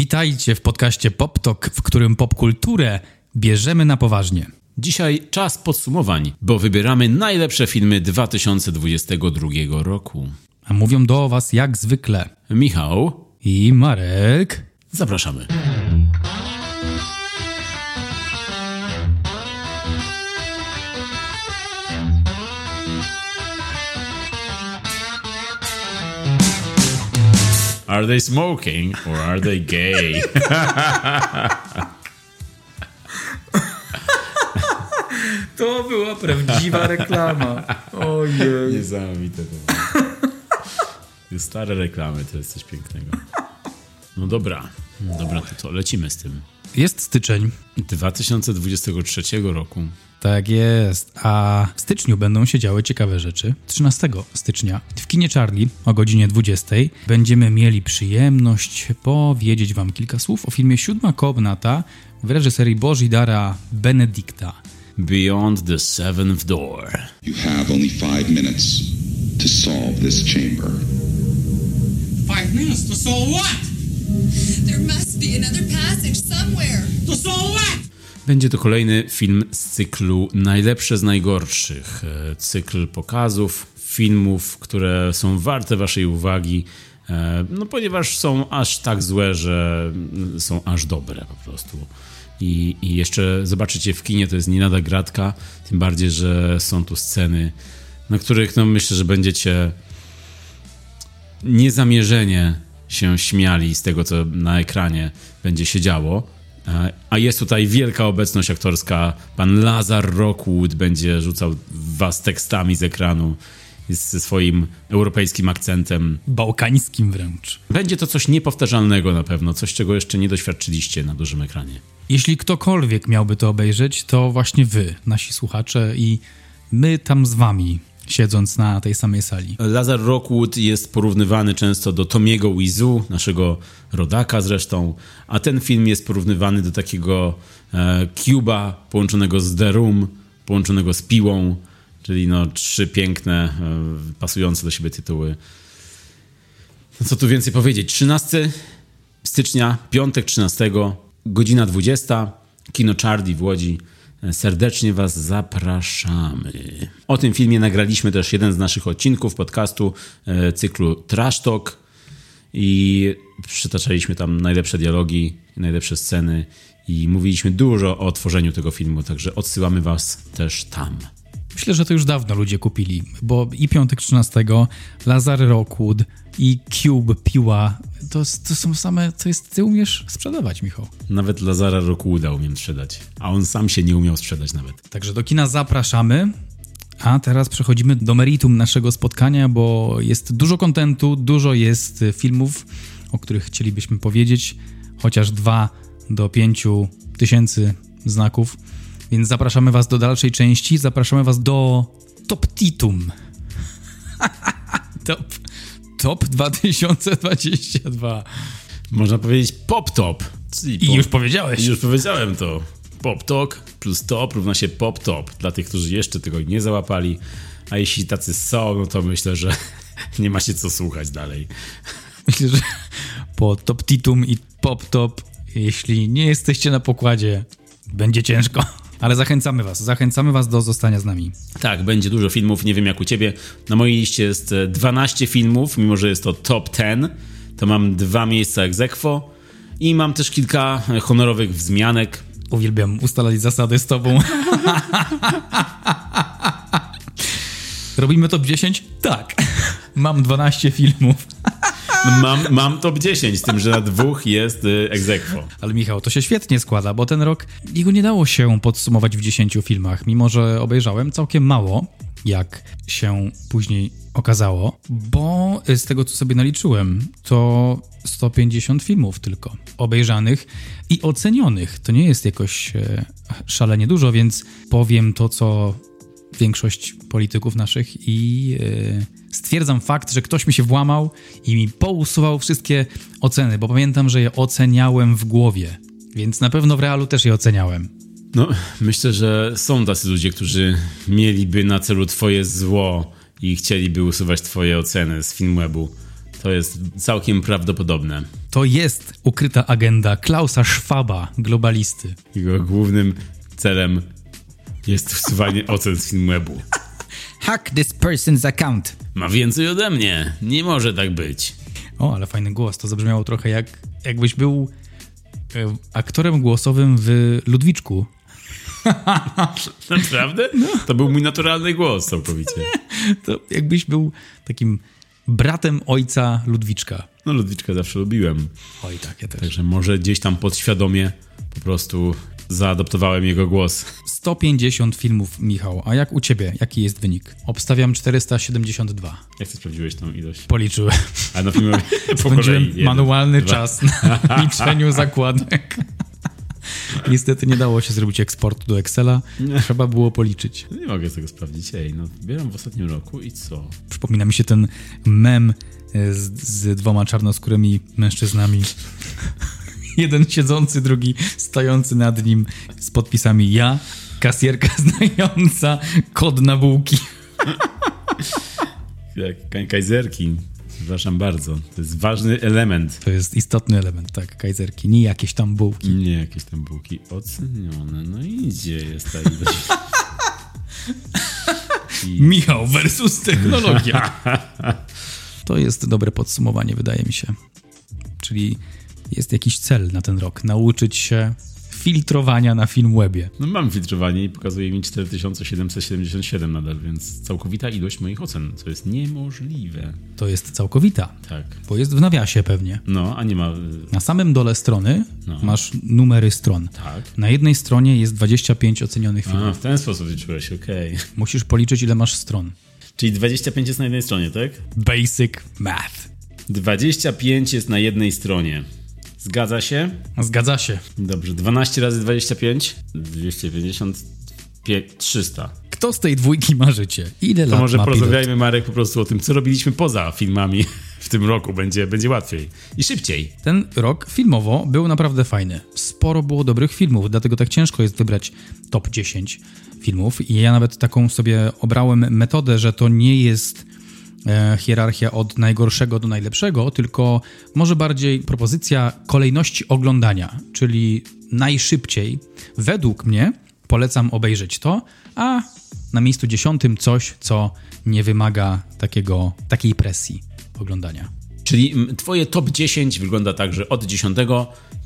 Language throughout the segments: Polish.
Witajcie w podcaście PopTok, w którym popkulturę bierzemy na poważnie. Dzisiaj czas podsumowań, bo wybieramy najlepsze filmy 2022 roku. A mówią do Was jak zwykle Michał, i Marek. zapraszamy. Are they smoking or are they gay? To była prawdziwa reklama. Ojej. Niesamowite to było. Stare reklamy to jest coś pięknego. No dobra, dobra, to, to lecimy z tym. Jest styczeń. 2023 roku. Tak jest. A w styczniu będą się działy ciekawe rzeczy. 13 stycznia w kinie Charlie o godzinie 20 będziemy mieli przyjemność powiedzieć Wam kilka słów o filmie Siódma Komnata w reżyserii Bożidara Benedikta. Beyond the Seventh Door. You have only five minutes to solve this chamber. Five minutes to solve what? There must be another passage somewhere. To solve what? Będzie to kolejny film z cyklu Najlepsze z najgorszych. E, Cykl pokazów, filmów, które są warte Waszej uwagi. e, No, ponieważ są aż tak złe, że mm, są aż dobre po prostu. I, I jeszcze zobaczycie w kinie, to jest nie lada gratka. Tym bardziej, że są tu sceny, na których no, myślę, że będziecie niezamierzenie się śmiali z tego, co na ekranie będzie się działo. A jest tutaj wielka obecność aktorska. Pan Lazar Rockwood będzie rzucał was tekstami z ekranu ze swoim europejskim akcentem. Bałkańskim wręcz. Będzie to coś niepowtarzalnego na pewno, coś czego jeszcze nie doświadczyliście na dużym ekranie. Jeśli ktokolwiek miałby to obejrzeć, to właśnie Wy, nasi słuchacze i my tam z Wami, siedząc na tej samej sali. Lazar Rockwood jest porównywany często do Tomiego Wizu, naszego rodaka zresztą, a ten film jest porównywany do takiego e, Cuba połączonego z The Room, połączonego z Piłą, czyli no trzy piękne, e, pasujące do siebie tytuły. No co tu więcej powiedzieć? 13 stycznia, piątek 13, godzina 20, Kino Charlie w Łodzi. Serdecznie Was zapraszamy. O tym filmie nagraliśmy też jeden z naszych odcinków podcastu e, cyklu Trash Talk i przytaczaliśmy tam najlepsze dialogi, najlepsze sceny i mówiliśmy dużo o tworzeniu tego filmu, także odsyłamy Was też tam. Myślę, że to już dawno ludzie kupili, bo i Piątek 13, Lazar Rockwood i Cube Piła, to, to są same, to jest, ty umiesz sprzedawać, Michał. Nawet Lazara Rockwooda umiem sprzedać, a on sam się nie umiał sprzedać nawet. Także do kina zapraszamy. A teraz przechodzimy do meritum naszego spotkania, bo jest dużo kontentu, dużo jest y, filmów, o których chcielibyśmy powiedzieć, chociaż dwa do pięciu tysięcy znaków. Więc zapraszamy Was do dalszej części. Zapraszamy Was do Top Titum. top, top 2022. Można powiedzieć pop top. Czyli I już powiedziałeś. I już powiedziałem to. Pop talk plus top równa się pop top. Dla tych, którzy jeszcze tego nie załapali. A jeśli tacy są, no to myślę, że nie ma się co słuchać dalej. Myślę, że po Top Titum i Pop Top, jeśli nie jesteście na pokładzie, będzie ciężko. Ale zachęcamy Was, zachęcamy Was do zostania z nami. Tak, będzie dużo filmów, nie wiem jak u ciebie. Na mojej liście jest e, 12 filmów, mimo że jest to top 10. To mam dwa miejsca ex aequo i mam też kilka e, honorowych wzmianek. Uwielbiam ustalać zasady z Tobą. Robimy top 10? Tak. Mam 12 filmów. Mam, mam top 10, z tym, że na dwóch jest e, ex aequo. Ale Michał, to się świetnie składa, bo ten rok jego nie dało się podsumować w 10 filmach, mimo że obejrzałem całkiem mało, jak się później okazało, bo z tego co sobie naliczyłem, to 150 filmów tylko obejrzanych i ocenionych. To nie jest jakoś e, szalenie dużo, więc powiem to, co większość polityków naszych i e, stwierdzam fakt, że ktoś mi się włamał i mi pousuwał wszystkie oceny, bo pamiętam, że je oceniałem w głowie, więc na pewno w realu też je oceniałem. No, myślę, że są tacy ludzie, którzy mieliby na celu twoje zło i chcieliby usuwać twoje oceny z Filmwebu. To jest całkiem prawdopodobne. To jest ukryta agenda Klausa Schwaba, globalisty. Jego głównym celem jest wsuwanie ocen z Filmwebu. Hack this person's account. Ma więcej ode mnie. Nie może tak być. O, ale fajny głos. To zabrzmiało trochę jak jakbyś był e, aktorem głosowym w Ludwiczku. Naprawdę? To był mój naturalny głos całkowicie. To jakbyś był takim bratem ojca Ludwiczka. No Ludwiczka zawsze lubiłem. Oj, tak, ja też. Także może gdzieś tam podświadomie po prostu zaadoptowałem jego głos. 150 filmów, Michał. A jak u ciebie? Jaki jest wynik? Obstawiam 472. Jak ty sprawdziłeś tą ilość? Policzyłem. A na filmie Spędziłem. Jeden, manualny dwa. czas na liczeniu zakładek. Niestety nie dało się zrobić eksportu do Excela. Trzeba było policzyć. Nie mogę tego sprawdzić. Ej, no wybieram w ostatnim roku i co? Przypomina mi się ten mem e, z, z dwoma czarnoskórymi mężczyznami. Jeden siedzący, drugi stojący nad nim z podpisami ja, kasjerka znająca kod na bułki. Kaj- kajzerki. Przepraszam bardzo. To jest ważny element. To jest istotny element, tak, kajzerki, nie jakieś tam bułki. Nie jakieś tam bułki ocenione. No i gdzie jest ta ilość? Michał versus technologia. To jest dobre podsumowanie, wydaje mi się. Czyli jest jakiś cel na ten rok. Nauczyć się filtrowania na Filmwebie. No mam filtrowanie i pokazuje mi 4777 nadal, więc całkowita ilość moich ocen, co jest niemożliwe. To jest całkowita, Tak. bo jest w nawiasie pewnie. No, a nie ma... y, Na samym dole strony No. masz numery stron. Tak. Na jednej stronie jest 25 ocenionych filmów. A, w ten sposób liczyłeś, okej. Musisz policzyć, ile masz stron. Czyli 25 jest na jednej stronie, tak? Basic math. 25 jest na jednej stronie. Zgadza się? Zgadza się. Dobrze, 12 razy 25? 250... 300. Kto z tej dwójki ma życie? Ile To lat może ma pilot? porozmawiajmy, Marek, po prostu o tym, co robiliśmy poza filmami w tym roku. Będzie, będzie łatwiej i szybciej. Ten rok filmowo był naprawdę fajny. Sporo było dobrych filmów, dlatego tak ciężko jest wybrać top 10 filmów. I ja nawet taką sobie obrałem metodę, że to nie jest hierarchia od najgorszego do najlepszego, tylko może bardziej propozycja kolejności oglądania, czyli najszybciej, według mnie, polecam obejrzeć to, a na miejscu dziesiątym coś, co nie wymaga takiego, takiej presji oglądania. Czyli twoje top 10 wygląda tak, że od 10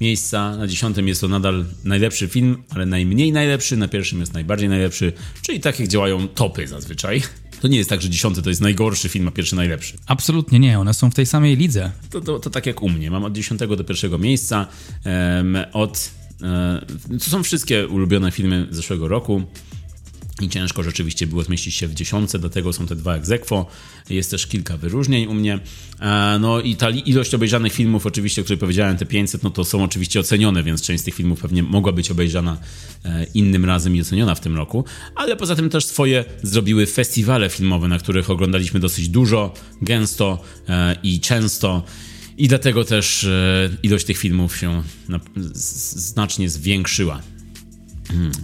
miejsca na 10 jest to nadal najlepszy film, ale najmniej najlepszy, na pierwszym jest najbardziej najlepszy, czyli tak jak działają topy zazwyczaj. To nie jest tak, że 10 to jest najgorszy film, a pierwszy najlepszy. Absolutnie nie, one są w tej samej lidze. To, to, to tak jak u mnie. Mam od 10 do pierwszego miejsca. em, od, e, to są wszystkie ulubione filmy zeszłego roku. I ciężko rzeczywiście było zmieścić się w dziesiątce, dlatego są te dwa egzekwo. Jest też kilka wyróżnień u mnie. E, No i ta ilość obejrzanych filmów, oczywiście, o której powiedziałem, te 500, no to są oczywiście ocenione, więc część z tych filmów pewnie mogła być obejrzana e, innym razem i oceniona w tym roku. Ale poza tym też swoje zrobiły festiwale filmowe, na których oglądaliśmy dosyć dużo, gęsto e, i często. I dlatego też ilość tych filmów się znacznie zwiększyła.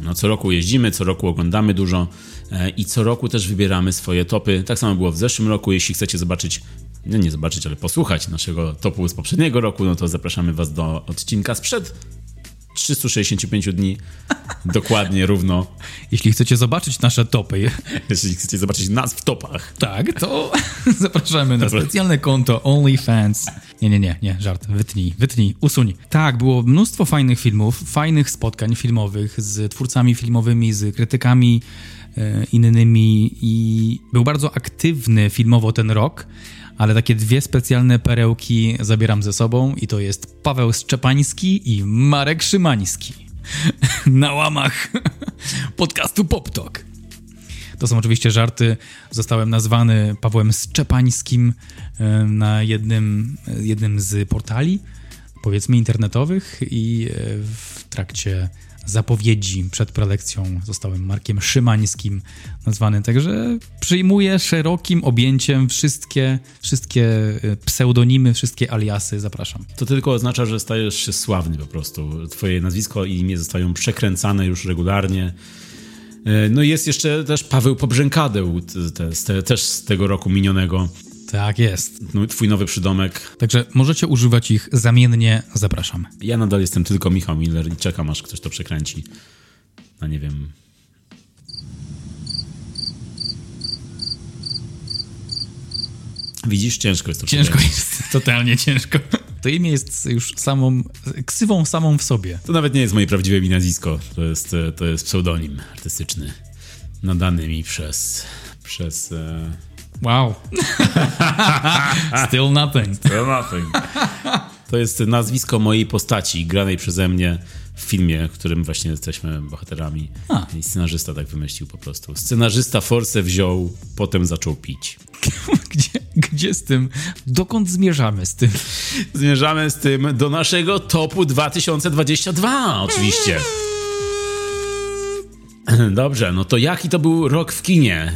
No, co roku jeździmy, co roku oglądamy dużo e, i co roku też wybieramy swoje topy. Tak samo było w zeszłym roku. Jeśli chcecie zobaczyć, no nie zobaczyć, ale posłuchać naszego topu z poprzedniego roku, no to zapraszamy Was do odcinka sprzed 365 dni. Dokładnie, równo. Jeśli chcecie zobaczyć nasze topy, Jeśli chcecie zobaczyć nas w topach. tak, to zapraszamy na specjalne konto OnlyFans. Nie, nie, nie, nie, żart. Wytnij, wytnij, usuń. Tak, było mnóstwo fajnych filmów, fajnych spotkań filmowych z twórcami filmowymi, z krytykami e, innymi i był bardzo aktywny filmowo ten rok. Ale takie dwie specjalne perełki zabieram ze sobą i to jest Paweł Szczepański i Marek Szymański. Na łamach podcastu Pop Talk. To są oczywiście żarty. Zostałem nazwany Pawłem Szczepańskim na jednym, jednym z portali, powiedzmy internetowych i e, w trakcie zapowiedzi przed prelekcją zostałem Markiem Szymańskim nazwany, także przyjmuję szerokim objęciem wszystkie, wszystkie e, pseudonimy, wszystkie aliasy, zapraszam. To tylko oznacza, że stajesz się sławny po prostu. Twoje nazwisko i imię zostają przekręcane już regularnie. E, No i jest jeszcze też Paweł Pobrzękadeł, te, te, te, też z tego roku minionego. Tak jest. No, Twój nowy przydomek. Także możecie używać ich zamiennie. Zapraszam. Ja nadal jestem tylko Michał Miller i czekam, aż ktoś to przekręci. No nie wiem. Widzisz, ciężko jest to Ciężko jest, totalnie ciężko. To imię jest już samą, ksywą samą w sobie. To nawet nie jest moje prawdziwe imię nazwisko. To jest, to jest pseudonim artystyczny. Nadany mi przez... przez... E... Wow. Still nothing. To jest nazwisko mojej postaci, granej przeze mnie w filmie, w którym właśnie jesteśmy bohaterami. A. I scenarzysta tak wymyślił po prostu. Scenarzysta forsę wziął, potem zaczął pić. Gdzie, gdzie z tym? Dokąd zmierzamy z tym? Zmierzamy z tym do naszego topu 2022, oczywiście. Dobrze, no to jaki to był rok w kinie?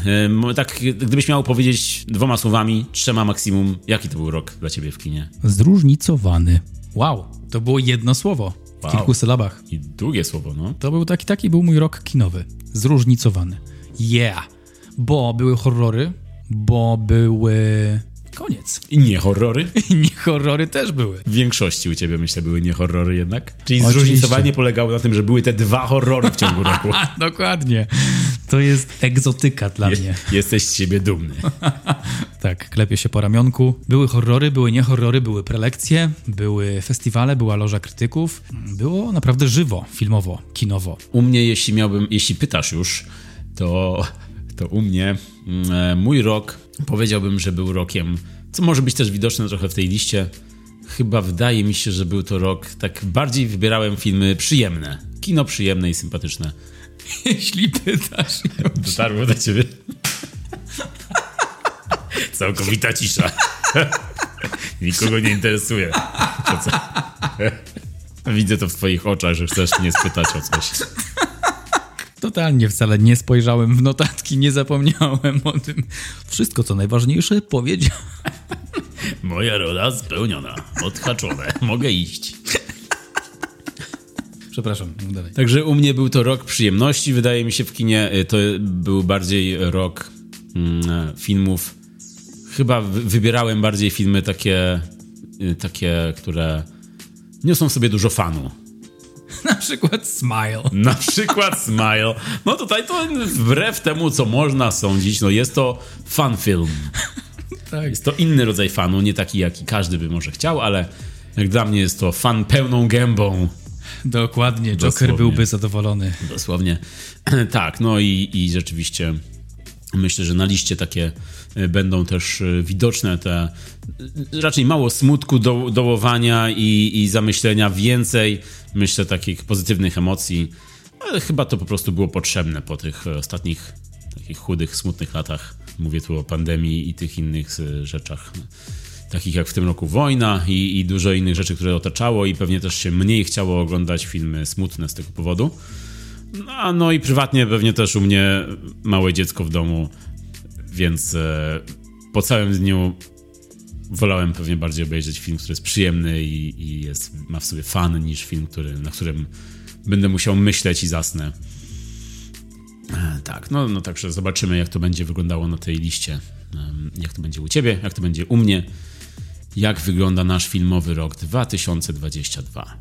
Tak, gdybyś miał powiedzieć dwoma słowami, trzema maksimum, jaki to był rok dla ciebie w kinie? Zróżnicowany. Wow, to było jedno słowo w Wow. kilku sylabach. I długie słowo, no. To był taki, taki był mój rok kinowy. Zróżnicowany. Yeah. Bo były horrory, bo były... Koniec. I nie horrory? I nie horrory też były. W większości u ciebie, myślę, były nie horrory jednak. Czyli Oczywiście. zróżnicowanie polegało na tym, że były te dwa horrory w ciągu roku. Dokładnie. To jest egzotyka dla mnie. Je, jesteś z siebie dumny. Tak, klepie się po ramionku. Były horrory, były nie horrory, były prelekcje, były festiwale, była loża krytyków. Było naprawdę żywo, filmowo, kinowo. U mnie, jeśli miałbym, jeśli pytasz już, to, to u mnie mm, e, mój rok powiedziałbym, że był rokiem, co może być też widoczne trochę w tej liście. Chyba wydaje mi się, że był to rok, tak bardziej wybierałem filmy przyjemne. Kino przyjemne i sympatyczne. Jeśli pytasz. Dotarło do ciebie. Całkowita cisza. Nikogo nie interesuje. Widzę to w twoich oczach, że chcesz mnie spytać o coś. Totalnie wcale nie spojrzałem w notatki, nie zapomniałem o tym. Wszystko, co najważniejsze, powiedział. Moja rola spełniona. Odhaczone. Mogę iść. Przepraszam, dalej. Także u mnie był to rok przyjemności, wydaje mi się w kinie. y, To był bardziej rok mm, filmów. Chyba wy- wybierałem bardziej filmy takie, y, takie, które niosą w sobie dużo fanu. Na przykład Smile. Na przykład Smile. No tutaj to wbrew temu, co można sądzić, no jest to fan film. Tak. Jest to inny rodzaj fanu, nie taki, jaki każdy by może chciał, ale jak dla mnie jest to fan pełną gębą. Dokładnie, Joker Dosłownie. byłby zadowolony. Dosłownie. tak, no i, i rzeczywiście myślę, że na liście takie y, będą też y, widoczne te raczej mało smutku, do, dołowania i, i zamyślenia, więcej myślę takich pozytywnych emocji, ale chyba to po prostu było potrzebne po tych e, ostatnich takich chudych, smutnych latach. Mówię tu o pandemii i tych innych y, rzeczach. Takich jak w tym roku wojna i, i dużo innych rzeczy, które otaczało, i pewnie też się mniej chciało oglądać filmy smutne z tego powodu. No, no i prywatnie pewnie też u mnie małe dziecko w domu, więc e, po całym dniu wolałem pewnie bardziej obejrzeć film, który jest przyjemny i, i jest, ma w sobie fan, niż film, który, na którym będę musiał myśleć i zasnę. E, Tak, no, no także zobaczymy, jak to będzie wyglądało na tej liście. Jak to będzie u ciebie, jak to będzie u mnie. Jak wygląda nasz filmowy rok 2022.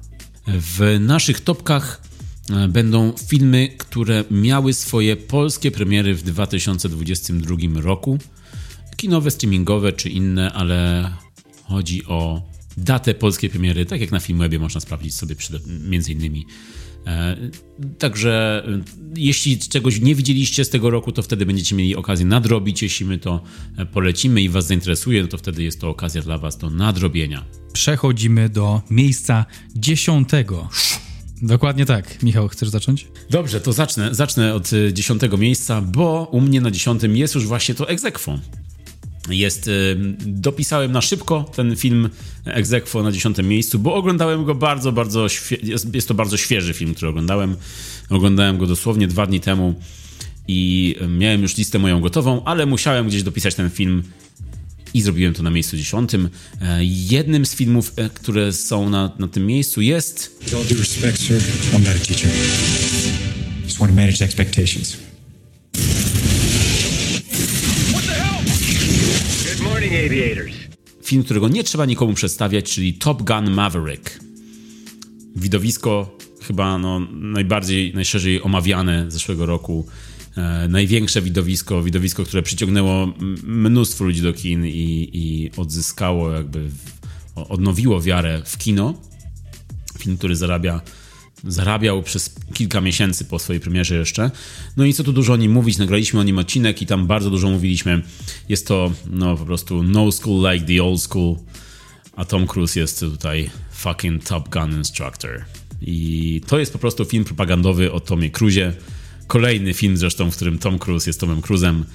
W naszych topkach e, będą filmy, które miały swoje polskie premiery w 2022 roku. Kinowe, streamingowe czy inne, ale chodzi o datę polskiej premiery, tak jak na Filmwebie można sprawdzić sobie przy, między innymi. E, Także e, jeśli czegoś nie widzieliście z tego roku, to wtedy będziecie mieli okazję nadrobić. Jeśli my to e, polecimy i Was zainteresuje, no to wtedy jest to okazja dla Was do nadrobienia. Przechodzimy do miejsca dziesiątego. Dokładnie tak. Michał, chcesz zacząć? Dobrze, to zacznę, zacznę od dziesiątego miejsca, bo u mnie na dziesiątym jest już właśnie to Egzekwo. Jest, y, dopisałem na szybko ten film Egzekwo na dziesiątym miejscu, bo oglądałem go bardzo, bardzo, świe- jest, to bardzo świeży film, który oglądałem. Oglądałem go dosłownie dwa dni temu i y, miałem już listę moją gotową, ale musiałem gdzieś dopisać ten film i zrobiłem to na miejscu dziesiątym. E, Jednym z filmów, e, które są na, na tym miejscu jest With all due respect, sir, I'm not a teacher. Just want to manage expectations. Film, którego nie trzeba nikomu przedstawiać, czyli Top Gun Maverick. Widowisko chyba no, najbardziej, najszerzej omawiane zeszłego roku. E, największe widowisko, widowisko, które przyciągnęło mnóstwo ludzi do kin i, i odzyskało jakby, w, odnowiło wiarę w kino. Film, który zarabia, zarabiał przez kilka miesięcy po swojej premierze jeszcze. No i co tu dużo o nim mówić, nagraliśmy o nim odcinek i tam bardzo dużo mówiliśmy. Jest to no po prostu no school like the old school, a Tom Cruise jest tutaj fucking Top Gun instructor. I to jest po prostu film propagandowy o Tomie Cruise. Kolejny film zresztą, w którym Tom Cruise jest Tomem Cruzem.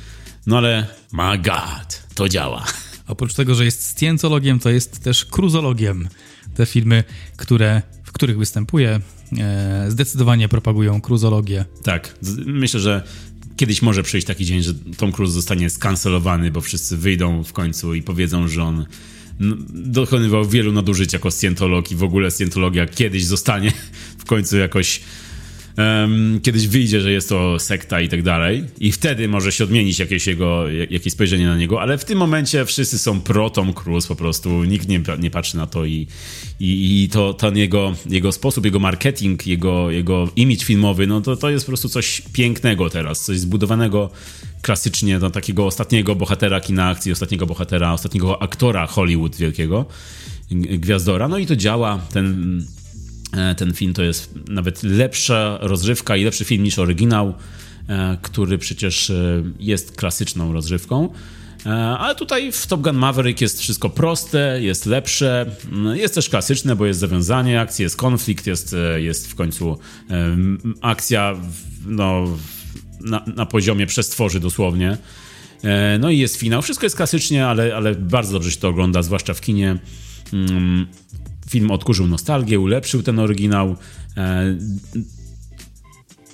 No ale my god, to działa. Oprócz tego, że jest sciencologiem, to jest też cruzologiem. Te filmy, które, których występuje, e, zdecydowanie propagują cruzologię. Tak, myślę, że kiedyś może przyjść taki dzień, że Tom Cruise zostanie skancelowany, bo wszyscy wyjdą w końcu i powiedzą, że on dokonywał wielu nadużyć jako scjentolog i w ogóle scjentologia kiedyś zostanie w końcu jakoś em, kiedyś wyjdzie, że jest to sekta i tak dalej. I wtedy może się odmienić jakieś jego, jak- jakieś spojrzenie na niego, ale w tym momencie wszyscy są pro Tom Cruise po prostu, nikt nie, nie patrzy na to i, i, i to ten jego, jego sposób, jego marketing, jego, jego image filmowy, no to, to jest po prostu coś pięknego teraz, coś zbudowanego klasycznie do takiego ostatniego bohatera kina akcji, ostatniego bohatera, ostatniego aktora Hollywood wielkiego, gwiazdora, no i to działa, ten Ten film to jest nawet lepsza rozrywka i lepszy film niż oryginał, e, który przecież e, jest klasyczną rozrywką. E, Ale tutaj w Top Gun Maverick jest wszystko proste, jest lepsze, mm, jest też klasyczne, bo jest zawiązanie akcji, jest konflikt, jest, e, jest w końcu e, akcja no, na, na poziomie przestworzy dosłownie. E, No i jest finał. Wszystko jest klasycznie, ale, ale bardzo dobrze się to ogląda, zwłaszcza w kinie. Film odkurzył nostalgię, ulepszył ten oryginał. E,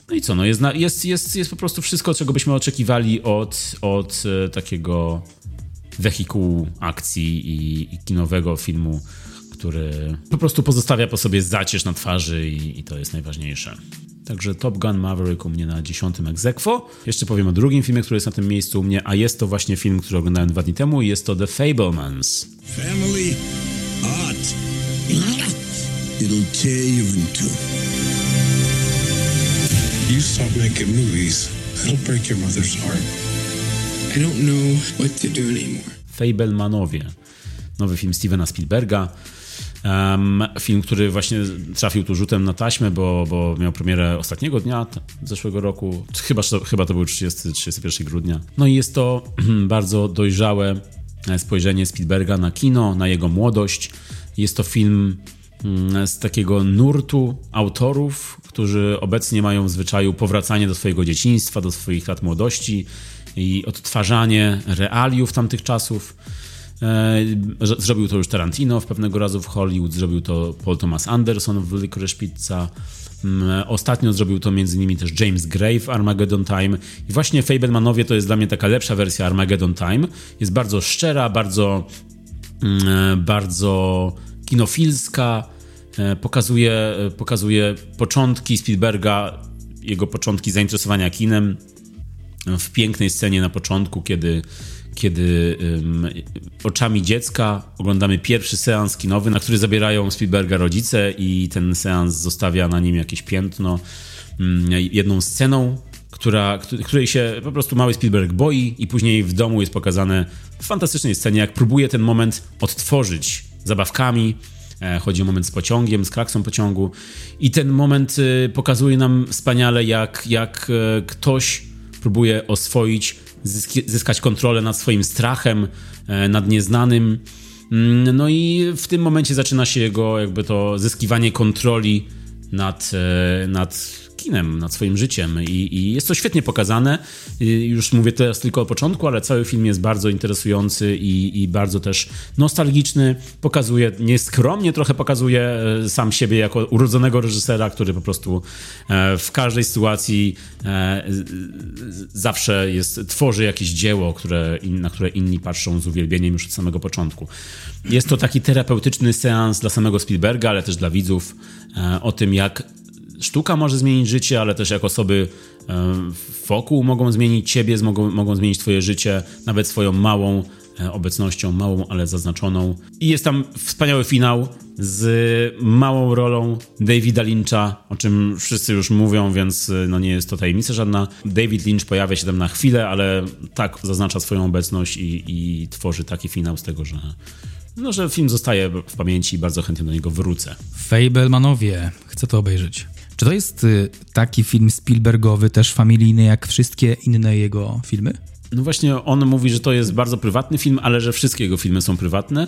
No i co, no jest, jest, jest, jest po prostu wszystko, czego byśmy oczekiwali od, od e, takiego wehikułu akcji i, i kinowego filmu, który po prostu pozostawia po sobie zacierz na twarzy i, i to jest najważniejsze. Także Top Gun Maverick u mnie na dziesiątym egzekwo. Jeszcze powiem o drugim filmie, który jest na tym miejscu u mnie, a jest to właśnie film, który oglądałem dwa dni temu i jest to The Fablemans. Family art. It'll tear you in two. You stop making movies, it'll break your mother's heart. I don't know what to do anymore. Fablemanowie. Nowy film Stevena Spielberga. Em, film, który właśnie trafił tu rzutem na taśmę, bo, bo miał premierę ostatniego dnia zeszłego roku. Chyba, chyba to był 30, 31 grudnia. No i jest to bardzo dojrzałe e, spojrzenie Spielberga na kino, na jego młodość. Jest to film mm, z takiego nurtu autorów, którzy obecnie mają w zwyczaju powracanie do swojego dzieciństwa, do swoich lat młodości i odtwarzanie realiów tamtych czasów. E, Zrobił to już Tarantino w pewnego razu w Hollywood, zrobił to Paul Thomas Anderson w Licorice Pizza. Mm, Ostatnio zrobił to między innymi też James Gray w Armageddon Time. I właśnie Fablemanowie to jest dla mnie taka lepsza wersja Armageddon Time. Jest bardzo szczera, bardzo, mm, bardzo kinofilska. E, Pokazuje, e, pokazuje początki Spielberga, jego początki zainteresowania kinem w pięknej scenie na początku, kiedy, kiedy ym, oczami dziecka oglądamy pierwszy seans kinowy, na który zabierają Spielberga rodzice i ten seans zostawia na nim jakieś piętno. Ym, jedną sceną, która, któ- której się po prostu mały Spielberg boi i później w domu jest pokazane w fantastycznej scenie, jak próbuje ten moment odtworzyć zabawkami, E, Chodzi o moment z pociągiem, z kraksą pociągu. I ten moment y, pokazuje nam wspaniale, jak, jak e, ktoś próbuje oswoić, zyskać kontrolę nad swoim strachem, e, nad nieznanym. Mm, No i w tym momencie zaczyna się jego jakby to zyskiwanie kontroli nad, nad kinem, nad swoim życiem I, i jest to świetnie pokazane. Już mówię teraz tylko o początku, ale cały film jest bardzo interesujący i, i bardzo też nostalgiczny. Pokazuje, nieskromnie trochę pokazuje e, sam siebie jako urodzonego reżysera, który po prostu e, w każdej sytuacji e, zawsze jest, tworzy jakieś dzieło, które, na które inni patrzą z uwielbieniem już od samego początku. Jest to taki terapeutyczny seans dla samego Spielberga, ale też dla widzów o tym, jak sztuka może zmienić życie, ale też jak osoby wokół mogą zmienić ciebie, mogą, mogą zmienić twoje życie, nawet swoją małą e, obecnością, małą, ale zaznaczoną. I jest tam wspaniały finał z małą rolą Davida Lyncha, o czym wszyscy już mówią, więc e, no nie jest to tajemnica żadna. David Lynch pojawia się tam na chwilę, ale tak zaznacza swoją obecność i, i tworzy taki finał z tego, że no, że film zostaje w pamięci i bardzo chętnie do niego wrócę. Fablemanowie, chcę to obejrzeć. Czy to jest y, taki film Spielbergowy, też familijny, jak wszystkie inne jego filmy? No właśnie on mówi, że to jest bardzo prywatny film, ale że wszystkie jego filmy są prywatne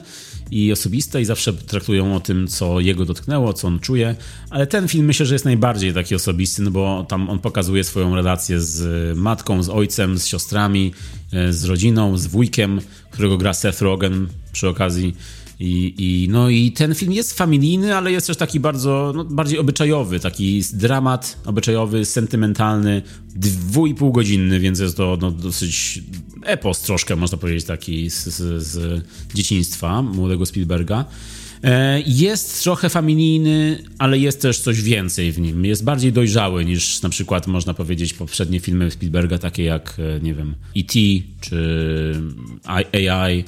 i osobiste i zawsze traktują o tym, co jego dotknęło, co on czuje, ale ten film myślę, że jest najbardziej taki osobisty, no bo tam on pokazuje swoją relację z matką, z ojcem, z siostrami, e, z rodziną, z wujkiem, którego gra Seth Rogen przy okazji. I, i, no i ten film jest familijny, ale jest też taki bardzo, no, bardziej obyczajowy, taki dramat obyczajowy, sentymentalny, dwu i pół godzinny, więc jest to no, dosyć epos troszkę, można powiedzieć, taki z, z, z dzieciństwa młodego Spielberga. E, Jest trochę familijny, ale jest też coś więcej w nim. Jest bardziej dojrzały niż na przykład można powiedzieć poprzednie filmy Spielberga, takie jak, e, nie wiem, E.T. czy AI.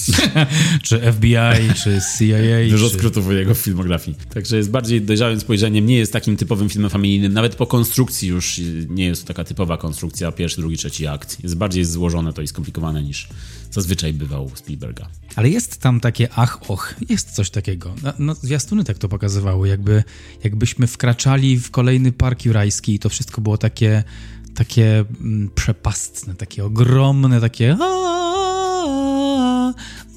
czy FBI, czy CIA? Dużo czy... skrótów w jego filmografii. Także jest bardziej dojrzałym spojrzeniem, nie jest takim typowym filmem familijnym. Nawet po konstrukcji już nie jest to taka typowa konstrukcja, pierwszy, drugi, trzeci akt. Jest bardziej złożone to i skomplikowane niż zazwyczaj bywał Spielberga. Ale jest tam takie ach, och, jest coś takiego. No, no zwiastuny tak to pokazywały, jakby, jakbyśmy wkraczali w kolejny park jurajski i to wszystko było takie, takie mm, przepastne, takie ogromne, takie "A,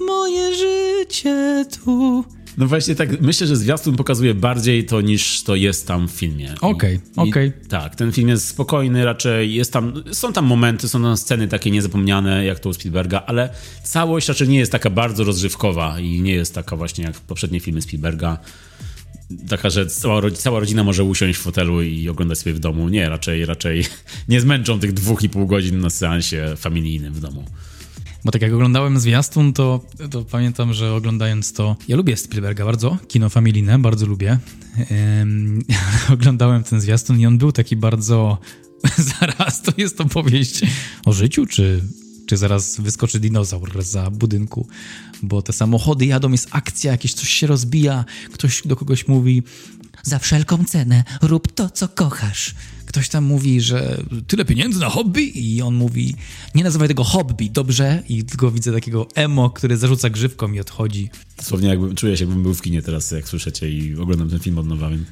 moje życie tu. No właśnie tak, myślę, że zwiastun pokazuje bardziej to niż to jest tam w filmie. Okej, i- okej. Tak, ten film jest spokojny, raczej jest tam, są tam momenty, są tam sceny takie niezapomniane jak to u Spielberga, ale całość raczej nie jest taka bardzo rozrywkowa i nie jest taka właśnie jak poprzednie filmy Spielberga. Taka, że cała, cała rodzina może usiąść w fotelu i oglądać sobie w domu. Nie, raczej, raczej nie zmęczą tych dwóch i pół godzin na seansie familijnym w domu. Bo tak jak oglądałem zwiastun, to, to pamiętam, że oglądając to... Ja lubię Spielberga bardzo, kino familijne, bardzo lubię. Oglądałem ten zwiastun i on był taki bardzo... Zaraz, to jest opowieść o życiu, czy, czy zaraz wyskoczy dinozaur za budynku? Bo te samochody jadą, jest akcja, jakieś coś się rozbija, ktoś do kogoś mówi za wszelką cenę rób to, co kochasz. Ktoś tam mówi, że tyle pieniędzy na hobby i on mówi, nie nazywaj tego hobby, dobrze? I tylko widzę takiego emo, który zarzuca grzywką i odchodzi. Dosłownie jakbym, czuję się, jakbym był w kinie teraz, jak słyszycie i oglądam ten film od nowa. Więc...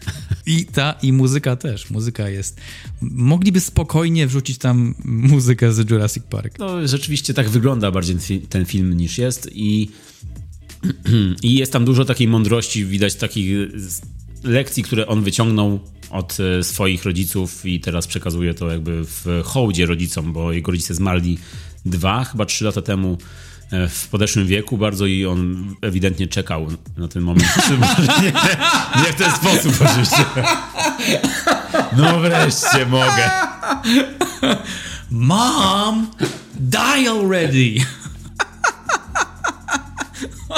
I ta, i muzyka też, muzyka jest... Mogliby spokojnie wrzucić tam muzykę z Jurassic Park. No, rzeczywiście tak wygląda bardziej ten fi- ten film niż jest i, i jest tam dużo takiej mądrości, widać takich lekcji, które on wyciągnął od e, swoich rodziców i teraz przekazuje to jakby w hołdzie rodzicom, bo jego rodzice zmarli dwa, chyba trzy lata temu e, w podeszłym wieku bardzo i on ewidentnie czekał na ten moment. Nie, nie w ten sposób oczywiście. No wreszcie mogę. Mom, die already!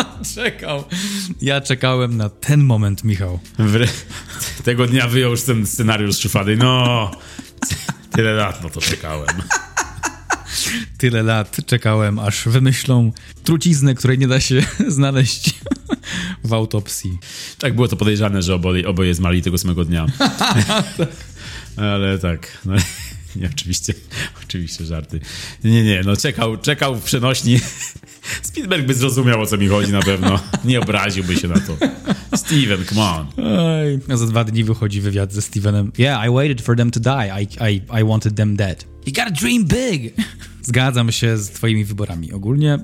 Czekał. Ja czekałem na ten moment, Michał. Wre... Tego dnia wyjął już ten scenariusz z szuflady. No, tyle lat no to czekałem. Tyle lat czekałem, aż wymyślą truciznę, której nie da się znaleźć w autopsji. Tak było to podejrzane, że oboje, oboje zmarli tego samego dnia. Ale tak, no, nie, oczywiście, oczywiście żarty. Nie, nie, no czekał, czekał w przenośni. Spielberg by zrozumiał, o co mi chodzi na pewno. Nie obraziłby się na to. Steven, come on. Oj. A za dwa dni wychodzi wywiad ze Stevenem. Yeah, I waited for them to die. I, I, I wanted them dead. You gotta dream big! Zgadzam się z twoimi wyborami. Ogólnie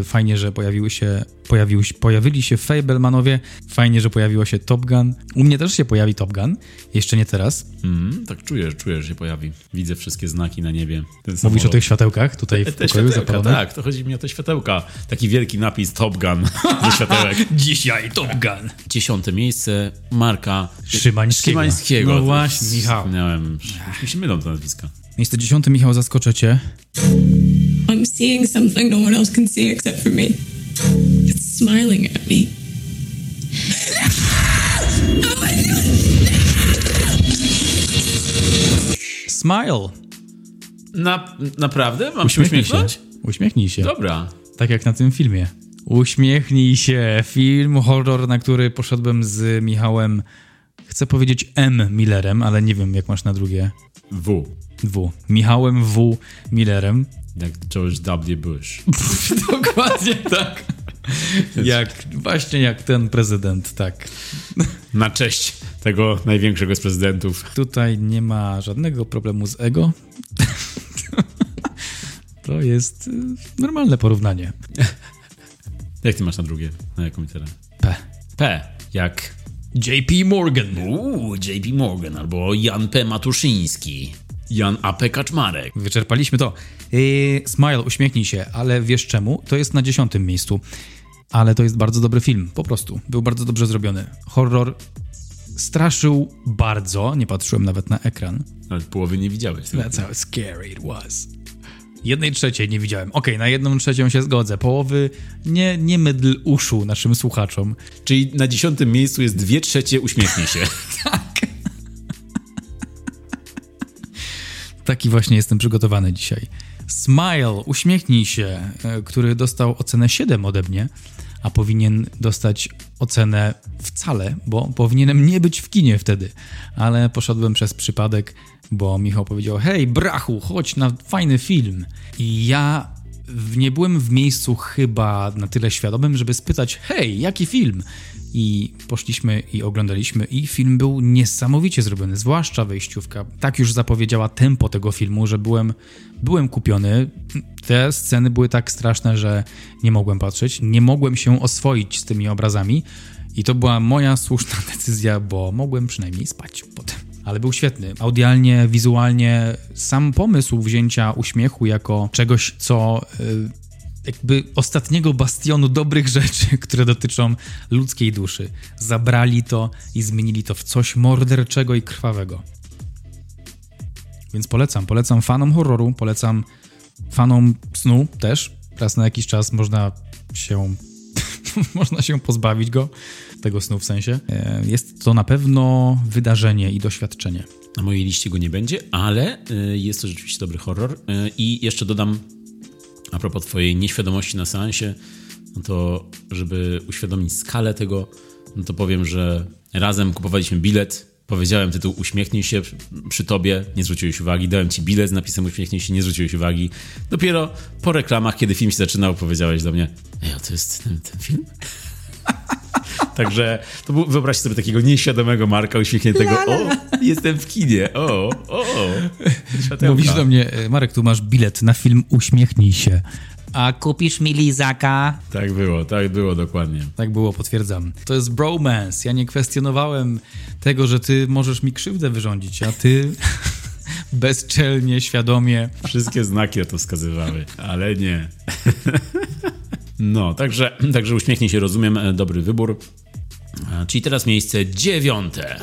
y, fajnie, że pojawiły się, pojawił, się- pojawili się Fablemanowie. Fajnie, że pojawiło się Top Gun. U mnie też się pojawi Top Gun. Jeszcze nie teraz. Mm, tak czuję, czuję, że się pojawi. Widzę wszystkie znaki na niebie. Mówisz o tych światełkach tutaj w Te pokoju zapalonych? tak, to chodzi mi o te światełka. Taki wielki napis Top Gun ze światełek. Dzisiaj Top Gun. Dziesiąte miejsce Marka Szymańskiego. Szymańskiego. No właśnie, Michał. Miałem, mi się mylą te nazwiska. Miejsce dziesiąte, Michał, zaskoczę cię. I'm seeing something no one else can see except for me. It's smiling at me. Smile. Na, naprawdę? Mam się Uśmiechnij się. uśmiechnąć? Uśmiechnij się. Dobra. Tak jak na tym filmie. Uśmiechnij się. Film, horror, na który poszedłem z Michałem, chcę powiedzieć M. Millerem, ale nie wiem jak masz na drugie. W. W. Michałem W. Millerem. Jak George W. Bush. Dokładnie tak. Jak, właśnie jak ten prezydent, tak. Na cześć tego największego z prezydentów. Tutaj nie ma żadnego problemu z ego. To jest y, normalne porównanie. Jak ty masz na drugie? Na jaką literę? P. P. Jak JP Morgan. Uuu, JP Morgan albo Jan P. Matuszyński. Jan A.P. Kaczmarek. Wyczerpaliśmy to. Yy, Smile, uśmiechnij się, ale wiesz czemu? To jest na dziesiątym miejscu. Ale to jest bardzo dobry film, po prostu. Był bardzo dobrze zrobiony. Horror straszył bardzo, nie patrzyłem nawet na ekran. Połowy nie widziałeś. That's how scary it was. Jednej trzeciej nie widziałem. Okej, na jedną trzecią się zgodzę. Połowy nie, nie mydl uszu naszym słuchaczom. Czyli na dziesiątym miejscu jest dwie trzecie uśmiechnij się. Taki właśnie jestem przygotowany dzisiaj. Smile, uśmiechnij się, e, który dostał ocenę 7 ode mnie, a powinien dostać ocenę wcale, bo powinienem nie być w kinie wtedy. Ale poszedłem przez przypadek, bo Michał powiedział: Hej, brachu, chodź na fajny film. I ja nie byłem w miejscu chyba na tyle świadomym, żeby spytać: Hej, jaki film? I poszliśmy i oglądaliśmy, i film był niesamowicie zrobiony, zwłaszcza wejściówka. Tak już zapowiedziała tempo tego filmu, że byłem, byłem kupiony. Te sceny były tak straszne, że nie mogłem patrzeć, nie mogłem się oswoić z tymi obrazami. I to była moja słuszna decyzja, bo mogłem przynajmniej spać potem. Ale był świetny. Audialnie, wizualnie, sam pomysł wzięcia uśmiechu jako czegoś, co y, jakby ostatniego bastionu dobrych rzeczy, które dotyczą ludzkiej duszy. Zabrali to i zmienili to w coś morderczego i krwawego. Więc polecam, polecam fanom horroru, polecam fanom snu też. Raz na jakiś czas można się można się pozbawić go, tego snu w sensie. E, Jest to na pewno wydarzenie i doświadczenie. Na mojej liście go nie będzie, ale y, jest to rzeczywiście dobry horror. Y, I jeszcze dodam, a propos twojej nieświadomości na seansie, no to żeby uświadomić skalę tego, no to powiem, że razem kupowaliśmy bilet, powiedziałem tytuł uśmiechnij się przy- tobie, nie zwróciłeś uwagi, dałem ci bilet z napisem uśmiechnij się, nie zwróciłeś uwagi. Dopiero po reklamach, kiedy film się zaczynał, powiedziałeś do mnie, ej, a to jest ten, ten film? Także to był, wyobraźcie sobie takiego nieświadomego Marka uśmiechniętego. O, jestem w kinie. O, o. Światełka. Mówisz do mnie, e, Marek, tu masz bilet na film Uśmiechnij się. A kupisz mi lizaka? Tak było, tak było dokładnie. Tak było, potwierdzam. To jest bromance. Ja nie kwestionowałem tego, że ty możesz mi krzywdę wyrządzić, a ty bezczelnie, świadomie. Wszystkie znaki na to wskazywały, ale nie. No, także, także uśmiechnij się, rozumiem, e, dobry wybór. Czyli teraz miejsce dziewiąte.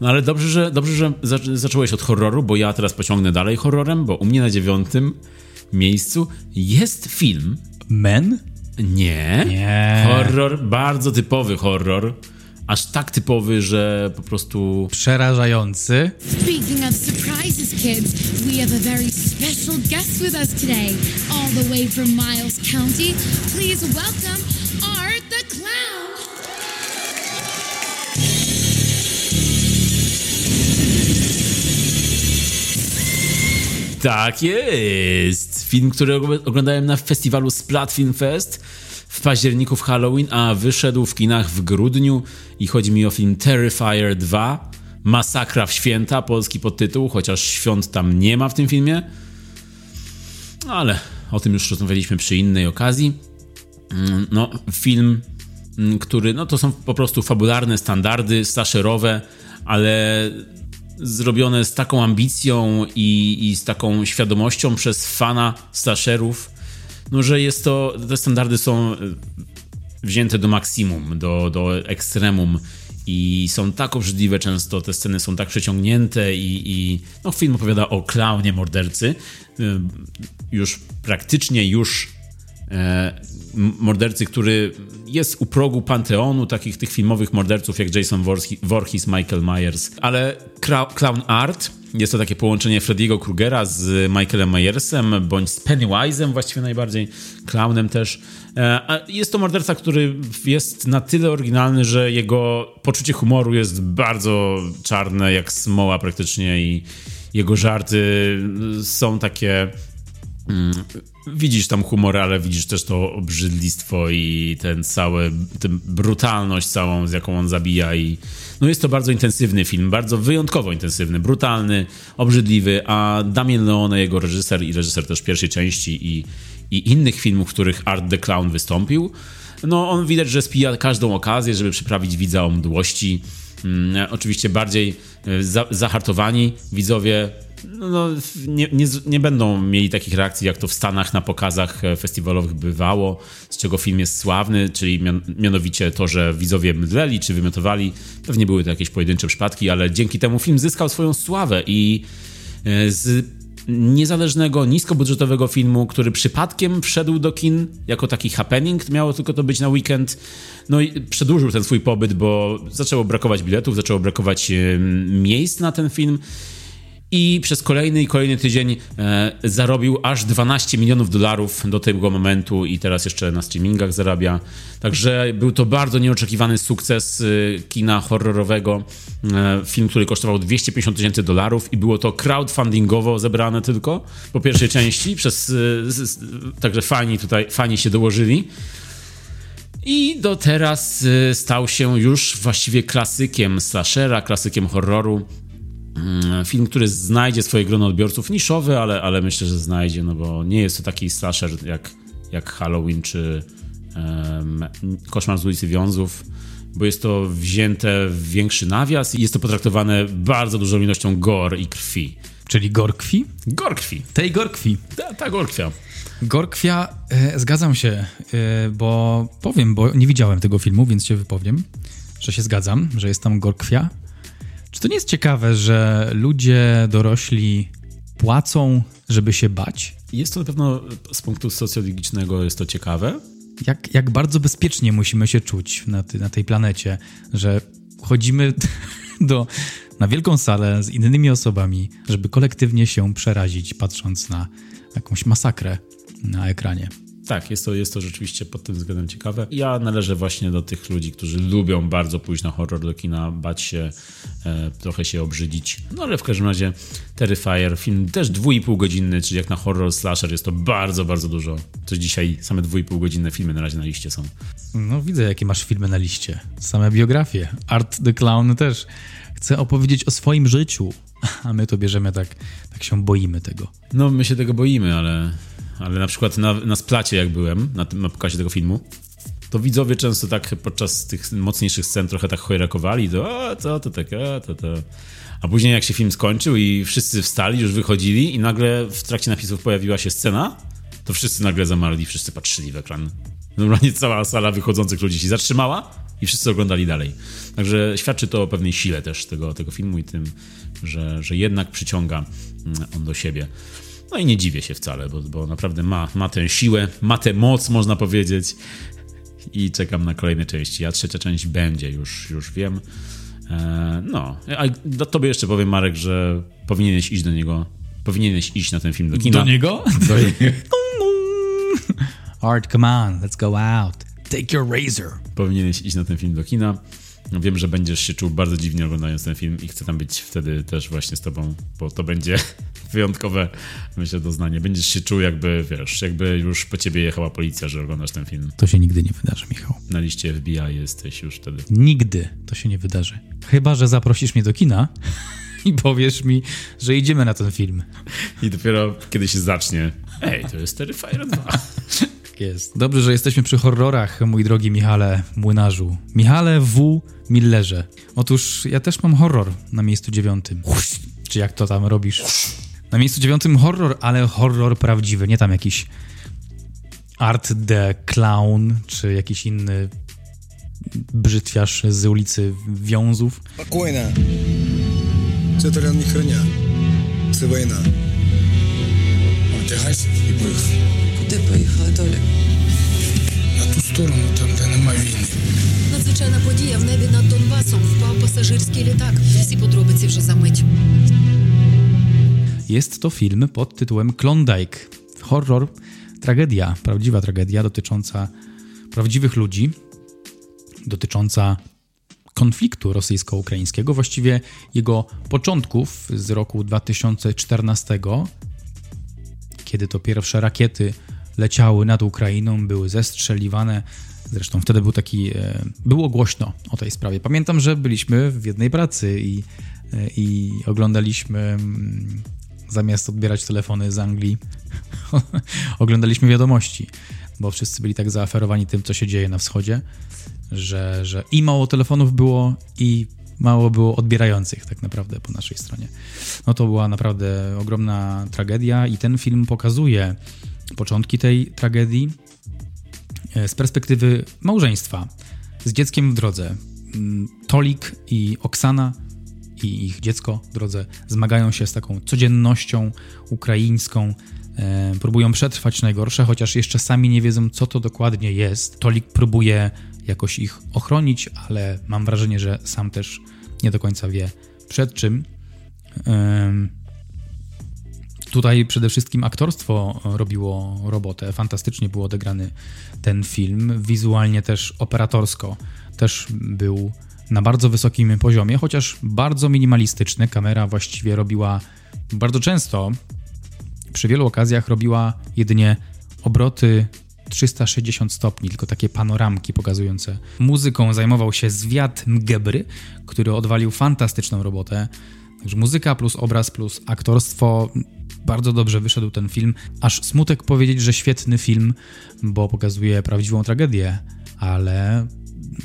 No ale dobrze, że, dobrze, że zac- zacząłeś od horroru, bo ja teraz pociągnę dalej horrorem, bo u mnie na dziewiątym miejscu jest film. Men? Nie. Nie. Horror, bardzo typowy horror. Aż tak typowy, że po prostu Przerażający. Speaking of surprises, kids, we have a very special guest with us today, all the way from Miles County. Please welcome Art Tak jest! Film, który og- oglądałem na festiwalu Splat Film Fest w październiku w Halloween, a wyszedł w kinach w grudniu i chodzi mi o film Terrifier 2 Masakra w święta, polski podtytuł, chociaż świąt tam nie ma w tym filmie. Ale o tym już rozmawialiśmy przy innej okazji. Mm, No, film, mm, który, no to są po prostu fabularne standardy, slasherowe, ale zrobione z taką ambicją i, i z taką świadomością przez fana slasherów, no że jest to, te standardy są e, wzięte do maksimum, do, do ekstremum i są tak obrzydliwe często, te sceny są tak przeciągnięte i, i no film opowiada o klaunie mordercy, y, już praktycznie już e, mordercy, który jest u progu panteonu takich tych filmowych morderców jak Jason Voorhees, Michael Myers, ale Clown Art jest to takie połączenie Freddy'ego Krugera z Michaelem Myersem, bądź z Pennywise'em właściwie najbardziej, clownem też. E, jest to morderca, który jest na tyle oryginalny, że jego poczucie humoru jest bardzo czarne, jak smoła praktycznie i jego żarty są takie widzisz tam humor, ale widzisz też to obrzydlistwo i ten cały, tę brutalność całą, z jaką on zabija i no jest to bardzo intensywny film, bardzo wyjątkowo intensywny, brutalny, obrzydliwy, a Damien Leone, jego reżyser i reżyser też pierwszej części i, i innych filmów, w których Art the Clown wystąpił, no on widać, że spija każdą okazję, żeby przyprawić widza o mdłości. Hmm, oczywiście bardziej e, za, zahartowani widzowie no, nie, nie, nie, będą mieli takich reakcji, jak to w Stanach na pokazach e, festiwalowych bywało, z czego film jest sławny, czyli mian, mianowicie to, że widzowie mdleli czy wymiotowali. Pewnie były to jakieś pojedyncze przypadki, ale dzięki temu film zyskał swoją sławę i e, z niezależnego, niskobudżetowego filmu, który przypadkiem wszedł do kin jako taki happening, miało tylko to być na weekend, no i przedłużył ten swój pobyt, bo zaczęło brakować biletów, zaczęło brakować e, miejsc na ten film i przez kolejny i kolejny tydzień e, zarobił aż 12 milionów dolarów do tego momentu i teraz jeszcze na streamingach zarabia. Także był to bardzo nieoczekiwany sukces e, kina horrorowego. E, film, który kosztował 250 tysięcy dolarów i było to crowdfundingowo zebrane tylko po pierwszej części, przez, e, także fani tutaj, fani się dołożyli. I do teraz e, stał się już właściwie klasykiem slashera, klasykiem horroru. Mm, film, który znajdzie swoje grono odbiorców, niszowy, ale, ale myślę, że znajdzie, no bo nie jest to taki slasher jak, jak Halloween czy um, Koszmar z ulicy Wiązów, bo jest to wzięte w większy nawias i jest to potraktowane bardzo dużą ilością gore i krwi. Czyli gorkrwi? Gorkrwi. Tej gorkrwi. Ta, ta gorkwia. Gorkwia, e, zgadzam się, e, bo powiem, bo nie widziałem tego filmu, więc się wypowiem, że się zgadzam, że jest tam gorkwia. Czy to nie jest ciekawe, że ludzie dorośli płacą, żeby się bać? Jest to na pewno z punktu socjologicznego jest to ciekawe. Jak, jak bardzo bezpiecznie musimy się czuć na, ty, na tej planecie, że chodzimy do, na wielką salę z innymi osobami, żeby kolektywnie się przerazić, patrząc na jakąś masakrę na ekranie. Tak, jest to, jest to rzeczywiście pod tym względem ciekawe. Ja należę właśnie do tych ludzi, którzy lubią bardzo pójść na horror do kina, bać się, e, trochę się obrzydzić. No ale w każdym razie Terrifier, film też dwójpół godzinny, czyli jak na horror slasher jest to bardzo, bardzo dużo. To dzisiaj same dwójpół godzinne filmy na razie na liście są. No widzę, jakie masz filmy na liście. Same biografie. Art the Clown też chce opowiedzieć o swoim życiu, a my to bierzemy tak, tak się boimy tego. No my się tego boimy, ale ale na przykład na, na splacie, jak byłem, na, tym, na pokazie tego filmu, to widzowie często tak podczas tych mocniejszych scen trochę tak chojrakowali, to a, co to takie, to to. A później jak się film skończył i wszyscy wstali, już wychodzili i nagle w trakcie napisów pojawiła się scena, to wszyscy nagle zamarli, wszyscy patrzyli w ekran. Normalnie cała sala wychodzących ludzi się zatrzymała i wszyscy oglądali dalej. Także świadczy to o pewnej sile też tego, tego filmu i tym, że, że jednak przyciąga mm, on do siebie. No i nie dziwię się wcale, bo, bo naprawdę ma, ma tę siłę, ma tę moc, można powiedzieć. I czekam na kolejne części. A trzecia część będzie, już, już wiem. E, no, a do tobie jeszcze powiem, Marek, że powinieneś iść do niego. Powinieneś iść na ten film do kina. Do niego? Do niego. Art, come on, let's go out. Take your razor. Powinieneś iść na ten film do kina. Wiem, że będziesz się czuł bardzo dziwnie oglądając ten film i chcę tam być wtedy też właśnie z tobą, bo to będzie wyjątkowe, myślę, doznanie. Będziesz się czuł jakby, wiesz, jakby już po ciebie jechała policja, że oglądasz ten film. To się nigdy nie wydarzy, Michał. Na liście FBI jesteś już wtedy. Nigdy to się nie wydarzy. Chyba, że zaprosisz mnie do kina i powiesz mi, że idziemy na ten film. I dopiero kiedy się zacznie, ej, to jest Terrifier 2. jest. Dobrze, że jesteśmy przy horrorach, mój drogi Michale Młynarzu. Michale W. Millerze. Otóż ja też mam horror na miejscu dziewiątym. Czy jak to tam robisz? Na miejscu dziewiątym horror, ale horror prawdziwy, nie tam jakiś Art the Clown, czy jakiś inny brzytwiarz z ulicy Wiązów. Spokojna. Co to nie chronia? wojna? Oddychaj i pych. поїхали. Куди поїхали, Толя? на ту сторону, там, де немає війни. Надзвичайна подія в небі над Донбасом впав пасажирський літак. Всі подробиці вже за мить. Jest to film pod tytułem Klondike. Horror, tragedia, prawdziwa tragedia dotycząca prawdziwych ludzi, dotycząca konfliktu rosyjsko-ukraińskiego, właściwie jego początków z roku 2014, kiedy to pierwsze rakiety leciały nad Ukrainą, były zestrzeliwane. Zresztą wtedy był taki, e, było głośno o tej sprawie. Pamiętam, że byliśmy w jednej pracy i, e, i oglądaliśmy, mm, zamiast odbierać telefony z Anglii, oglądaliśmy wiadomości, bo wszyscy byli tak zaaferowani tym, co się dzieje na wschodzie, że, że i mało telefonów było, i mało było odbierających tak naprawdę po naszej stronie. No to była naprawdę ogromna tragedia i ten film pokazuje początki tej tragedii e, z perspektywy małżeństwa z dzieckiem w drodze. Mm, Tolik i Oksana i ich dziecko w drodze zmagają się z taką codziennością ukraińską, e, próbują przetrwać najgorsze, chociaż jeszcze sami nie wiedzą, co to dokładnie jest. Tolik próbuje jakoś ich ochronić, ale mam wrażenie, że sam też nie do końca wie przed czym. Ym, Tutaj przede wszystkim aktorstwo robiło robotę. Fantastycznie był odegrany ten film. Wizualnie też operatorsko też był na bardzo wysokim poziomie, chociaż bardzo minimalistyczny. Kamera właściwie robiła bardzo często, przy wielu okazjach robiła jedynie obroty 360 stopni, tylko takie panoramki pokazujące. Muzyką zajmował się Zwiat Mgebry, który odwalił fantastyczną robotę. Także muzyka plus obraz plus aktorstwo. Bardzo dobrze wyszedł ten film. Aż smutek powiedzieć, że świetny film, bo pokazuje prawdziwą tragedię, ale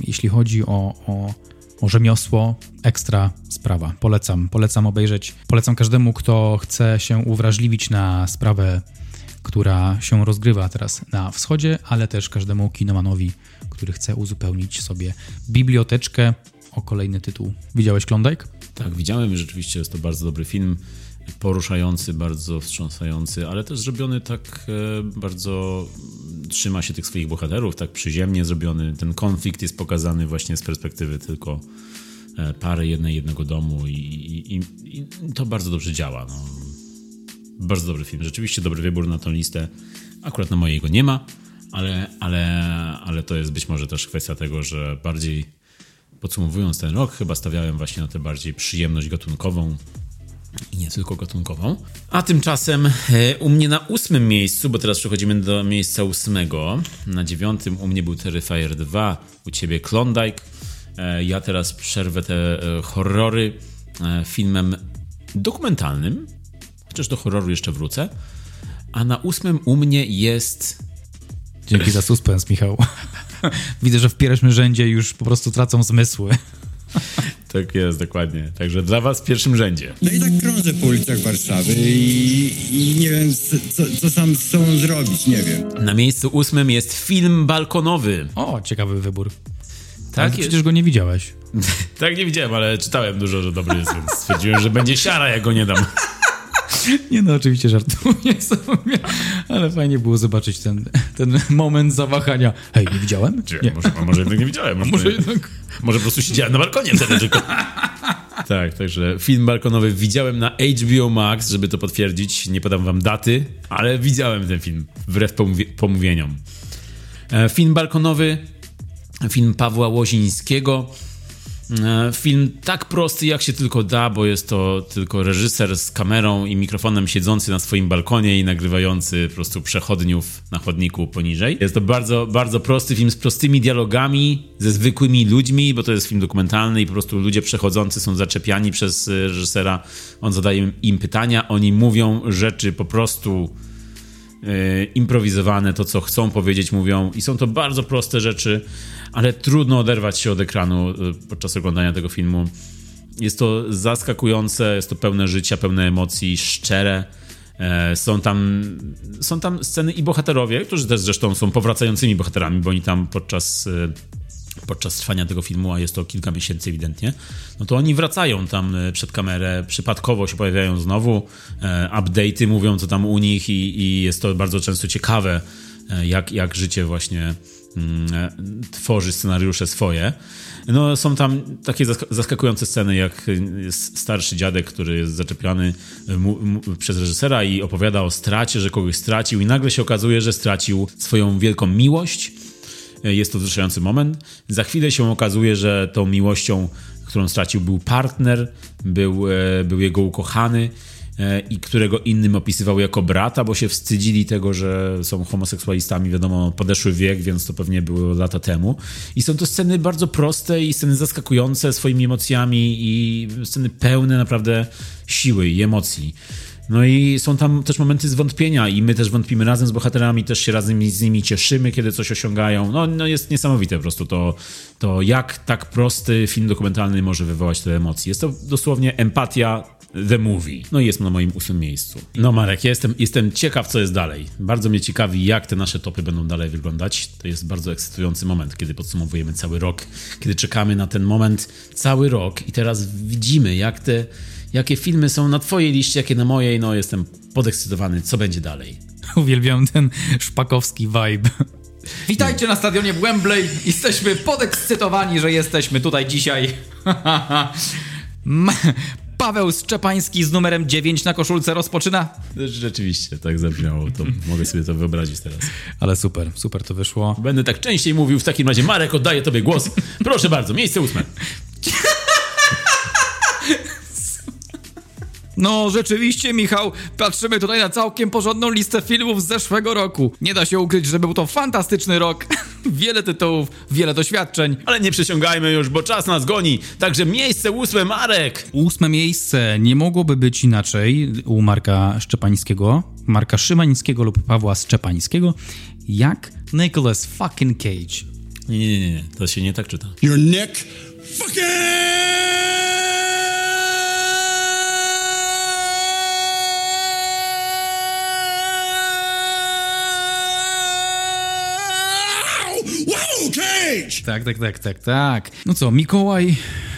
jeśli chodzi o, o, o rzemiosło, ekstra sprawa. Polecam, polecam obejrzeć. Polecam każdemu, kto chce się uwrażliwić na sprawę, która się rozgrywa teraz na wschodzie, ale też każdemu kinomanowi, który chce uzupełnić sobie biblioteczkę o kolejny tytuł. Widziałeś Klondike? Tak, widziałem rzeczywiście jest to bardzo dobry film, poruszający, bardzo wstrząsający, ale też zrobiony tak e, bardzo trzyma się tych swoich bohaterów, tak przyziemnie zrobiony. Ten konflikt jest pokazany właśnie z perspektywy tylko e, pary jednej, jednego domu i, i, i, to bardzo dobrze działa. No. Bardzo dobry film, rzeczywiście dobry wybór na tą listę. Akurat na mojego nie ma, ale, ale, ale to jest być może też kwestia tego, że bardziej podsumowując ten rok, chyba stawiałem właśnie na tę bardziej przyjemność gatunkową i nie tylko gatunkową. A tymczasem e, u mnie na ósmym miejscu, bo teraz przechodzimy do miejsca ósmego, na dziewiątym u mnie był Terrifier 2, u ciebie Klondike. E, ja teraz przerwę te e, horrory filmem dokumentalnym, chociaż do horroru jeszcze wrócę. A na ósmym u mnie jest... Dzięki za suspens, Michał. Widzę, że w pierwszym rzędzie już po prostu tracą zmysły. Tak jest, dokładnie. Także dla was w pierwszym rzędzie. No i tak krążę po ulicach Warszawy i, i nie wiem, co, co sam z sobą zrobić, nie wiem. Na miejscu ósmym jest film balkonowy. O, ciekawy wybór. Tak, ale przecież go nie widziałeś. tak, nie widziałem, ale czytałem dużo, że dobry jest, więc stwierdziłem, że będzie siara, jak go nie dam. Nie no, oczywiście żartuję sobie, ale fajnie było zobaczyć ten, ten moment zawahania. Hej, nie widziałem? Nie. Może, może jednak nie widziałem. Może, może, jednak... może po prostu siedziałem na balkonie wtedy tylko. tak, także film balkonowy widziałem na HBO Max, żeby to potwierdzić. Nie podam wam daty, ale widziałem ten film, wbrew pomówieniom. Film balkonowy, film Pawła Łozińskiego. Film tak prosty, jak się tylko da, bo jest to tylko reżyser z kamerą i mikrofonem siedzący na swoim balkonie i nagrywający po prostu przechodniów na chodniku poniżej. Jest to bardzo, bardzo prosty film z prostymi dialogami, ze zwykłymi ludźmi, bo to jest film dokumentalny i po prostu ludzie przechodzący są zaczepiani przez reżysera. On zadaje im pytania, oni mówią rzeczy po prostu improwizowane, to co chcą powiedzieć, mówią i są to bardzo proste rzeczy, ale trudno oderwać się od ekranu podczas oglądania tego filmu. Jest to zaskakujące, jest to pełne życia, pełne emocji, szczere. Są tam, są tam sceny i bohaterowie, którzy też zresztą są powracającymi bohaterami, bo oni tam podczas podczas trwania tego filmu, a jest to kilka miesięcy ewidentnie, no to oni wracają tam przed kamerę, przypadkowo się pojawiają znowu, e, update'y mówią co tam u nich i, i jest to bardzo często ciekawe, e, jak, jak życie właśnie mm, e, tworzy scenariusze swoje. No, są tam takie zask- zaskakujące sceny, jak jest starszy dziadek, który jest zaczepiany mu, mu, przez reżysera i opowiada o stracie, że kogoś stracił, i nagle się okazuje, że stracił swoją wielką miłość. E, Jest to wzruszający moment. Za chwilę się okazuje, że tą miłością, którą stracił, był partner, był, e, był jego ukochany e, i którego innym opisywał jako brata, bo się wstydzili tego, że są homoseksualistami, wiadomo, podeszły wiek, więc to pewnie było lata temu. I są to sceny bardzo proste i sceny zaskakujące swoimi emocjami i sceny pełne naprawdę siły i emocji. No i są tam też momenty zwątpienia i my też wątpimy razem z bohaterami, też się razem z nimi cieszymy, kiedy coś osiągają. No, no jest niesamowite po prostu to, to, jak tak prosty film dokumentalny może wywołać te emocje. Jest to dosłownie empatia The Movie. No i jest na moim ósmym miejscu. No Marek, ja jestem, jestem ciekaw, co jest dalej. Bardzo mnie ciekawi, jak te nasze topy będą dalej wyglądać. To jest bardzo ekscytujący moment, kiedy podsumowujemy cały rok, kiedy czekamy na ten moment cały rok i teraz widzimy, jak te, jakie filmy są na twojej liście, jakie na mojej. No jestem podekscytowany, co będzie dalej. Uwielbiam ten szpakowski vibe. Witajcie na stadionie Wembley. Jesteśmy podekscytowani, że jesteśmy tutaj dzisiaj. Paweł Szczepański z numerem 9 na koszulce rozpoczyna. Rzeczywiście, tak zabrzmiało. To mogę sobie to wyobrazić teraz. Ale super, super to wyszło. Będę tak częściej mówił. W takim razie, Marek, oddaję tobie głos. Proszę bardzo, miejsce ósme. No, rzeczywiście, Michał, patrzymy tutaj na całkiem porządną listę filmów z zeszłego roku. Nie da się ukryć, że był to fantastyczny rok. wiele tytułów, wiele doświadczeń. Ale nie przesiągajmy już, bo czas nas goni. Także miejsce ósme, Marek. Ósme miejsce nie mogłoby być inaczej u Marka Szczepańskiego, Marka Szymańskiego lub Pawła Szczepańskiego, jak Nicolas fucking Cage. Nie, nie, nie, nie. To się nie tak czyta. Your Nick fucking Tak, tak, tak, tak, tak. No co, Mikołaj,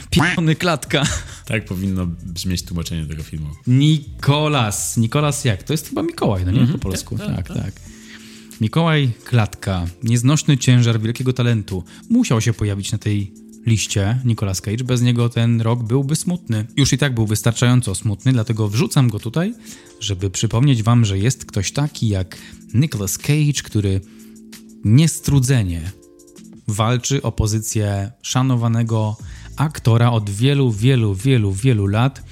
piony klatka. Tak powinno brzmieć tłumaczenie tego filmu. Nikolas. Nikolas jak? To jest chyba Mikołaj, no nie? Po polsku. Tak, tak. Mikołaj Klatka. Nieznośny ciężar wielkiego talentu. Musiał się pojawić na tej liście Nicolas Cage. Bez niego ten rok byłby smutny. Już i tak był wystarczająco smutny, dlatego wrzucam go tutaj, żeby przypomnieć wam, że jest ktoś taki jak Nicolas Cage, który niestrudzenie walczy o pozycję szanowanego aktora od wielu, wielu, wielu, wielu lat.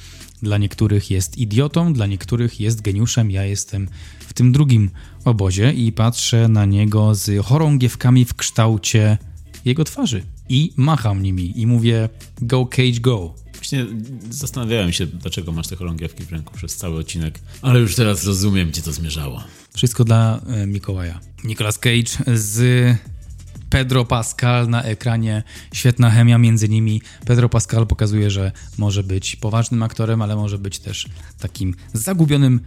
Dla niektórych jest idiotą, dla niektórych jest geniuszem. Ja jestem w tym drugim obozie i patrzę na niego z chorągiewkami w kształcie jego twarzy. I macham nimi i mówię go Cage go. Właśnie zastanawiałem się, dlaczego masz te chorągiewki w ręku przez cały odcinek, ale już teraz rozumiem, gdzie to zmierzało. Wszystko dla e, Mikołaja. Nicolas Cage z Pedro Pascal na ekranie. Świetna chemia między nimi. Pedro Pascal pokazuje, że może być poważnym aktorem, ale może być też takim zagubionym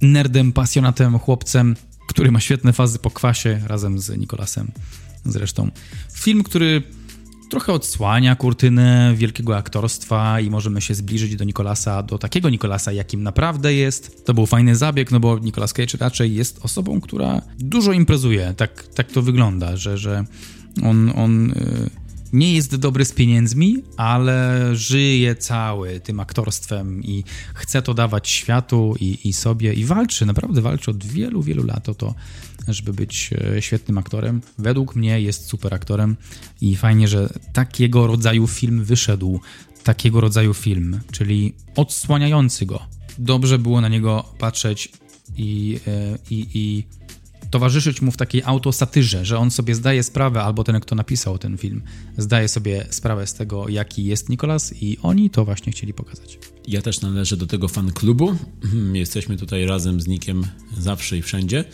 nerdem, pasjonatem, chłopcem, który ma świetne fazy po kwasie razem z Nicolasem. Zresztą film, który trochę odsłania kurtynę wielkiego aktorstwa i możemy się zbliżyć do Nicolasa, do takiego Nicolasa, jakim naprawdę jest. To był fajny zabieg, no bo Nicolas Cage raczej jest osobą, która dużo imprezuje. Tak, tak to wygląda, że, że on, on y, nie jest dobry z pieniędzmi, ale żyje cały tym aktorstwem i chce to dawać światu i, i sobie i walczy, naprawdę walczy od wielu, wielu lat o to, żeby być e, świetnym aktorem. Według mnie jest super aktorem i fajnie, że takiego rodzaju film wyszedł. Takiego rodzaju film, czyli odsłaniający go. Dobrze było na niego patrzeć i, e, i, i towarzyszyć mu w takiej autosatyrze, że on sobie zdaje sprawę, albo ten, kto napisał ten film, zdaje sobie sprawę z tego, jaki jest Nikolas i oni to właśnie chcieli pokazać. Ja też należę do tego fan klubu. Jesteśmy tutaj razem z Nikiem zawsze i wszędzie.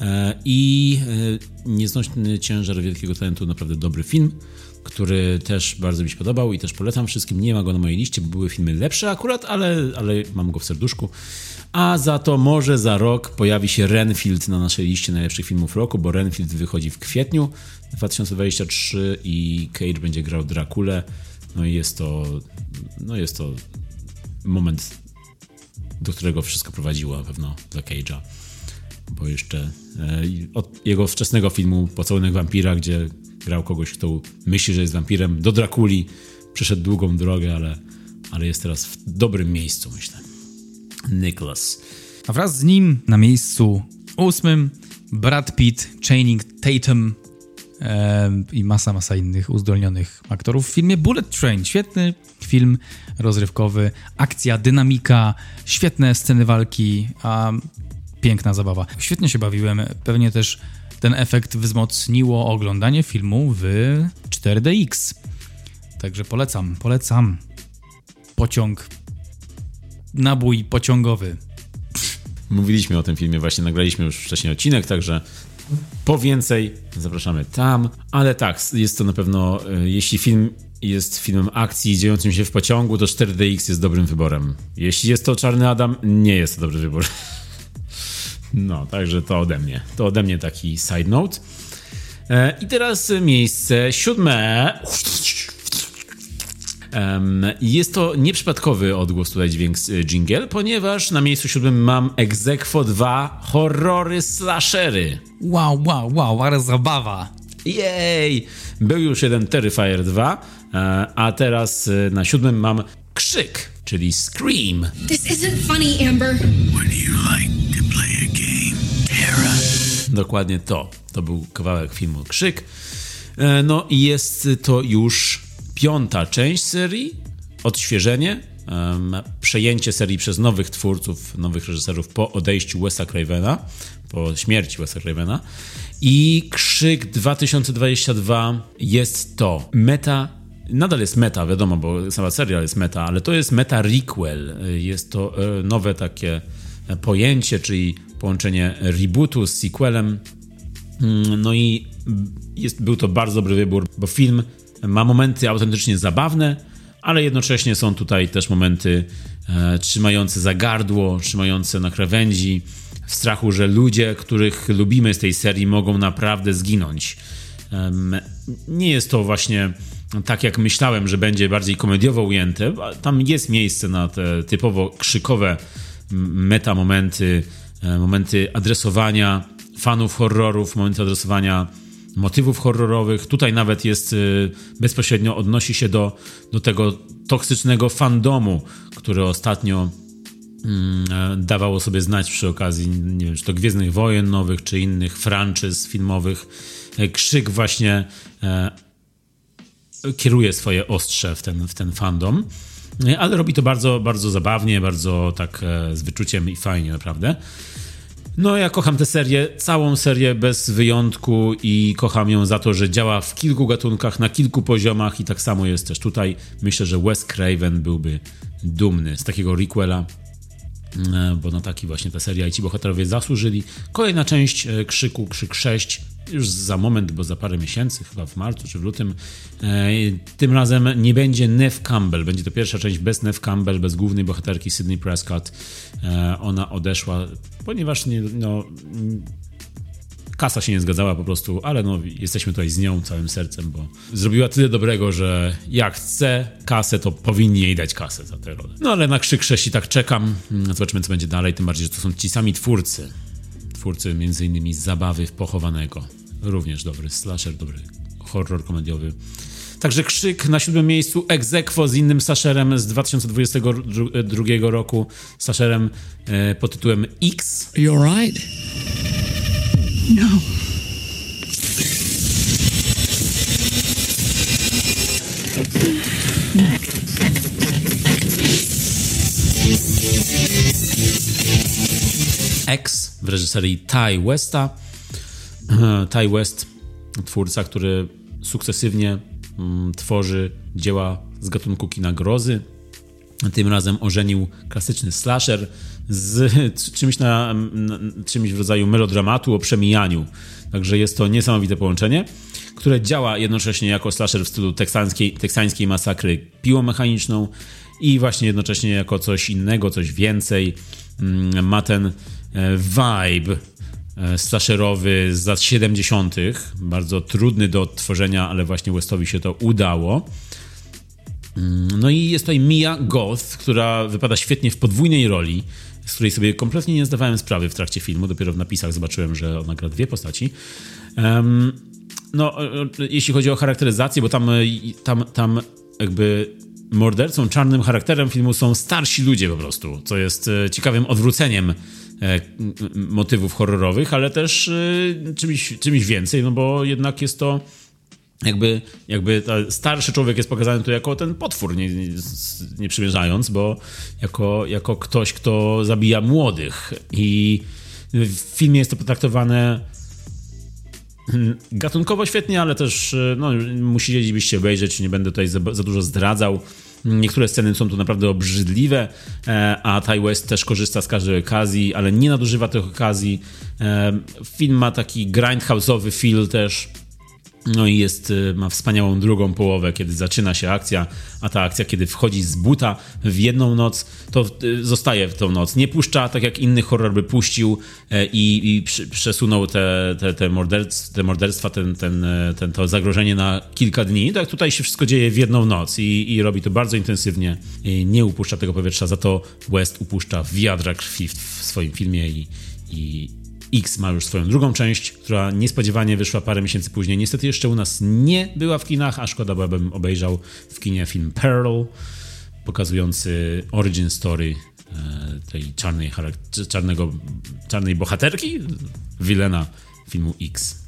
E, I e, Nieznośny ciężar wielkiego talentu naprawdę dobry film, który też bardzo mi się podobał i też polecam wszystkim. Nie ma go na mojej liście, bo były filmy lepsze akurat, ale, ale mam go w serduszku. A za to może za rok pojawi się Renfield na naszej liście najlepszych filmów roku, bo Renfield wychodzi w kwietniu 2023 i Cage będzie grał Drakulę. No i jest to, no jest to moment, do którego wszystko prowadziło na pewno dla Cage'a. Bo jeszcze e, od jego wczesnego filmu Pocałunek Wampira, gdzie grał kogoś, kto myśli, że jest wampirem. Do Drakuli przeszedł długą drogę, ale, ale jest teraz w dobrym miejscu, myślę. Nicholas. A wraz z nim na miejscu ósmym Brad Pitt, Channing Tatum e, i masa, masa innych uzdolnionych aktorów w filmie Bullet Train. Świetny film rozrywkowy, akcja, dynamika, świetne sceny walki, piękna zabawa. Świetnie się bawiłem, pewnie też ten efekt wzmocniło oglądanie filmu w 4DX. Także polecam, polecam. Pociąg, nabój pociągowy. Mówiliśmy o tym filmie, właśnie nagraliśmy już wcześniej odcinek, także po więcej zapraszamy tam. Ale tak, jest to na pewno, e, jeśli film jest filmem akcji dziejącym się w pociągu, to 4DX jest dobrym wyborem. Jeśli jest to Czarny Adam, nie jest to dobry wybór. No, także to ode mnie. To ode mnie taki side note. E, I teraz miejsce siódme. Jest to nieprzypadkowy odgłos tutaj dźwięk jingle, ponieważ na miejscu siódmym mam Exequo 2 horrory slashery. Wow, wow, wow, ale zabawa. Jej! Był już jeden Terrifier 2, e, a teraz e, na siódmym mam Krzyk, czyli Scream. This isn't funny, Amber. What do you like to play a game, Tara? Dokładnie to. To był kawałek filmu Krzyk. E, no i jest to już piąta część serii, odświeżenie, przejęcie serii przez nowych twórców, nowych reżyserów po odejściu Wesa Cravena, po śmierci Wesa Cravena. I Krzyk 2022 jest to meta Nadal jest meta, wiadomo, bo sama serial jest meta, ale to jest meta requel. Jest to e, nowe takie pojęcie, czyli połączenie rebootu z sequelem. Mm, no i jest, był to bardzo dobry wybór, bo film ma momenty autentycznie zabawne, ale jednocześnie są tutaj też momenty e, trzymające za gardło, trzymające na krawędzi, w strachu, że ludzie, których lubimy z tej serii, mogą naprawdę zginąć. nie jest to właśnie tak, jak myślałem, że będzie bardziej komediowo ujęte. Tam jest miejsce na te typowo krzykowe meta momenty, e, momenty adresowania fanów horrorów, momenty adresowania motywów horrorowych. Tutaj nawet jest y, bezpośrednio odnosi się do, do tego toksycznego fandomu, który ostatnio mm, e, dawało sobie znać przy okazji, nie wiem, czy to Gwiezdnych Wojen Nowych, czy innych franczyz filmowych. E, krzyk właśnie e, kieruje swoje ostrze w ten, w ten fandom, ale robi to bardzo, bardzo zabawnie, bardzo tak z wyczuciem i fajnie naprawdę. No, ja kocham tę serię, całą serię bez wyjątku i kocham ją za to, że działa w kilku gatunkach, na kilku poziomach i tak samo jest też tutaj. Myślę, że Wes Craven byłby dumny z takiego requela, e, bo na taki właśnie ta seria i ci bohaterowie zasłużyli. Kolejna część e, Krzyku, Krzyk 6, już za moment, bo za parę miesięcy, chyba w marcu czy w lutym. E, tym razem nie będzie Nev Campbell. Będzie to pierwsza część bez Nev Campbell, bez głównej bohaterki Sydney Prescott. E, ona odeszła, ponieważ nie, no, kasa się nie zgadzała po prostu, ale no, jesteśmy tutaj z nią całym sercem, bo zrobiła tyle dobrego, że jak chce kasę, to powinni jej dać kasę za tę rolę. No ale na krzyk 6 i tak czekam. Zobaczymy, co będzie dalej, tym bardziej, że to są ci sami twórcy. Twórcy między innymi Zabawy w Pochowanego. Również dobry slasher, dobry horror komediowy. Także Krzyk na siódmym miejscu, Exequo z innym slasherem z 2022 roku, slasherem e, pod tytułem X. You alright? No. X w reżyserii Ty Westa. Ty West, twórca, który sukcesywnie mm, tworzy dzieła z gatunku kina grozy. Tym razem ożenił klasyczny slasher z czymś, na, czymś w rodzaju melodramatu o przemijaniu. Także jest to niesamowite połączenie, które działa jednocześnie jako slasher w stylu teksańskiej, teksańskiej masakry piłą mechaniczną i właśnie jednocześnie jako coś innego, coś więcej. Mm, ma ten vibe e, slasherowy z lat 70., bardzo trudny do odtworzenia, ale właśnie Westowi się to udało. Mm, no i jest tutaj Mia Goth, która wypada świetnie w podwójnej roli, z której sobie kompletnie nie zdawałem sprawy w trakcie filmu. Dopiero w napisach zobaczyłem, że ona gra dwie postaci. No, e, e, jeśli chodzi o charakteryzację, bo tam, e, tam, tam jakby mordercą, czarnym charakterem filmu są starsi ludzie po prostu, co jest e, ciekawym odwróceniem e, motywów horrorowych, ale też e, czymś, czymś więcej, no bo jednak jest to jakby, jakby ta starszy człowiek jest pokazany tu jako ten potwór, nie, nie, nie przymierzając, bo jako, jako ktoś, kto zabija młodych. I w filmie jest to potraktowane mm, gatunkowo świetnie, ale też e, no, musielibyście obejrzeć, nie będę tutaj za, za dużo zdradzał. Niektóre sceny są tu naprawdę obrzydliwe, e, a Ty West też korzysta z każdej okazji, ale nie nadużywa tych okazji. E, Film ma taki grindhouse'owy feel też. No i jest, y, ma wspaniałą drugą połowę, kiedy zaczyna się akcja, a ta akcja, kiedy wchodzi z buta w jedną noc, to y, zostaje w tą noc. Nie puszcza, tak jak inny horror by puścił e, i, i przesunął te, te, te, te morderstwa, ten, ten, e, ten, to zagrożenie na kilka dni. Tak tutaj się wszystko dzieje w jedną noc i, i robi to bardzo intensywnie. I nie upuszcza tego powietrza, za to West upuszcza wiadra krwi w, w swoim filmie i, i, X ma już swoją drugą część, która niespodziewanie wyszła parę miesięcy później. Niestety jeszcze u nas nie była w kinach, a szkoda, bo ja bym obejrzał w kinie film Pearl, pokazujący origin story e, tej czarnej, czarnego, czarnej bohaterki, wilena filmu X.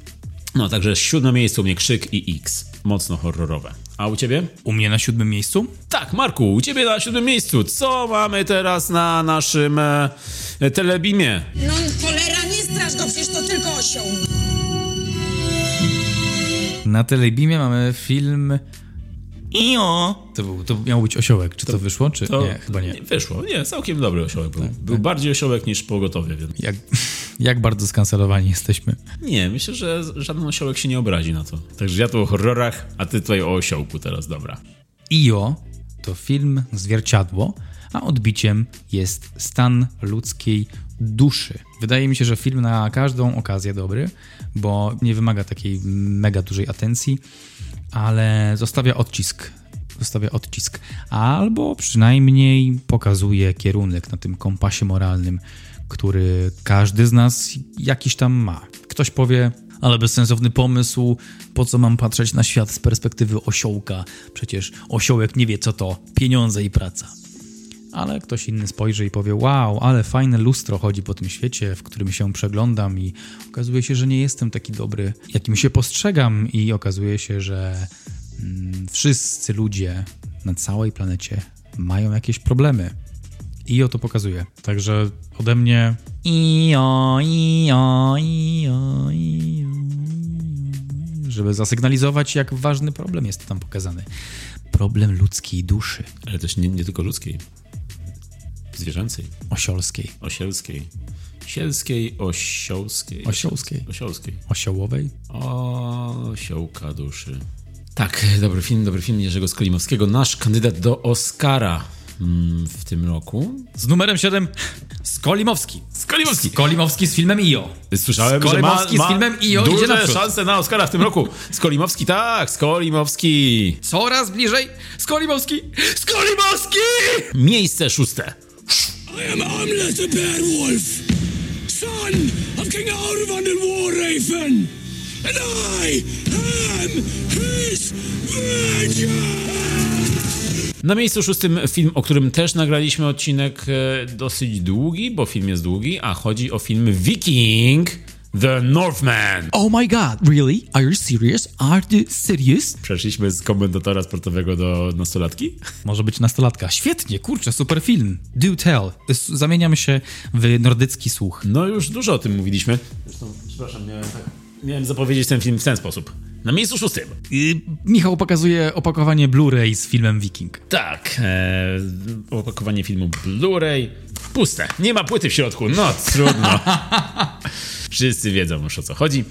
No, także siódme miejsce u mnie Krzyk i X. Mocno horrorowe. A u ciebie? U mnie na siódmym miejscu? Tak, Marku, u ciebie na siódmym miejscu. Co mamy teraz na naszym e, telebimie? No cholera, nie strasz go, przecież to tylko osioł. Na Telebimie mamy film... Io! To, był, to miał być osiołek. Czy to, wyszło, czy To nie? Chyba nie. Wyszło, nie, całkiem dobry osiołek był. był bardziej osiołek niż pogotowie, więc... Jak, jak bardzo skancelowani jesteśmy. Nie, myślę, że żaden osiołek się nie obrazi na to. Także ja tu o horrorach, a ty tutaj o osiołku teraz, dobra. Io to film zwierciadło, a odbiciem jest stan ludzkiej duszy. Wydaje mi się, że film na każdą okazję dobry, bo nie wymaga takiej mega dużej atencji, ale zostawia odcisk. Zostawia odcisk, albo przynajmniej pokazuje kierunek na tym kompasie moralnym, który każdy z nas jakiś tam ma. Ktoś powie, ale bezsensowny pomysł, po co mam patrzeć na świat z perspektywy osiołka? Przecież osiołek nie wie, co to pieniądze i praca. Ale ktoś inny spojrzy i powie: Wow, ale fajne lustro chodzi po tym świecie, w którym się przeglądam, i okazuje się, że nie jestem taki dobry, jakim się postrzegam, i okazuje się, że mm, wszyscy ludzie na całej planecie mają jakieś problemy. I o to pokazuje. Także ode mnie. Żeby zasygnalizować, jak ważny problem jest tam pokazany. Problem ludzkiej duszy. Ale też nie, nie tylko ludzkiej. Zwierzęcej. Osiolskiej. Osielskiej. Sielskiej, osiołskiej. Osiołskiej. Osiołskiej. Osiołowej. Osiołka duszy. Tak, dobry film, dobry film Jerzego Skolimowskiego. Nasz kandydat do Oscara mm, w tym roku. Z numerem 7 Skolimowski. Skolimowski. Skolimowski z filmem IO. Słyszałem, że ma, Skolimowski ma z filmem IO idzie duże naprzód. szanse na Oscara w tym roku. Skolimowski, tak, Skolimowski. Coraz bliżej. Skolimowski. Skolimowski! Miejsce szóste. I am the son of King Arvan War Raven, and I am his vengeance! Na miejscu szóstym film, o którym też nagraliśmy odcinek e, dosyć długi, bo film jest długi, a chodzi o film Viking The Northman. Oh my god, really? Are you serious? Are you serious? Przeszliśmy z komentatora sportowego do nastolatki? Może być nastolatka. Świetnie, kurczę, super film. Do tell. S- Zamieniam się w nordycki słuch. No już dużo o tym mówiliśmy. Zresztą, przepraszam, miałem, tak, miałem zapowiedzieć ten film w ten sposób. Na miejscu szóstym. Y, Michał pokazuje opakowanie Blu-ray z filmem Viking. Tak, e, opakowanie filmu Blu-ray puste. Nie ma płyty w środku. No trudno. Wszyscy wiedzą już o co chodzi.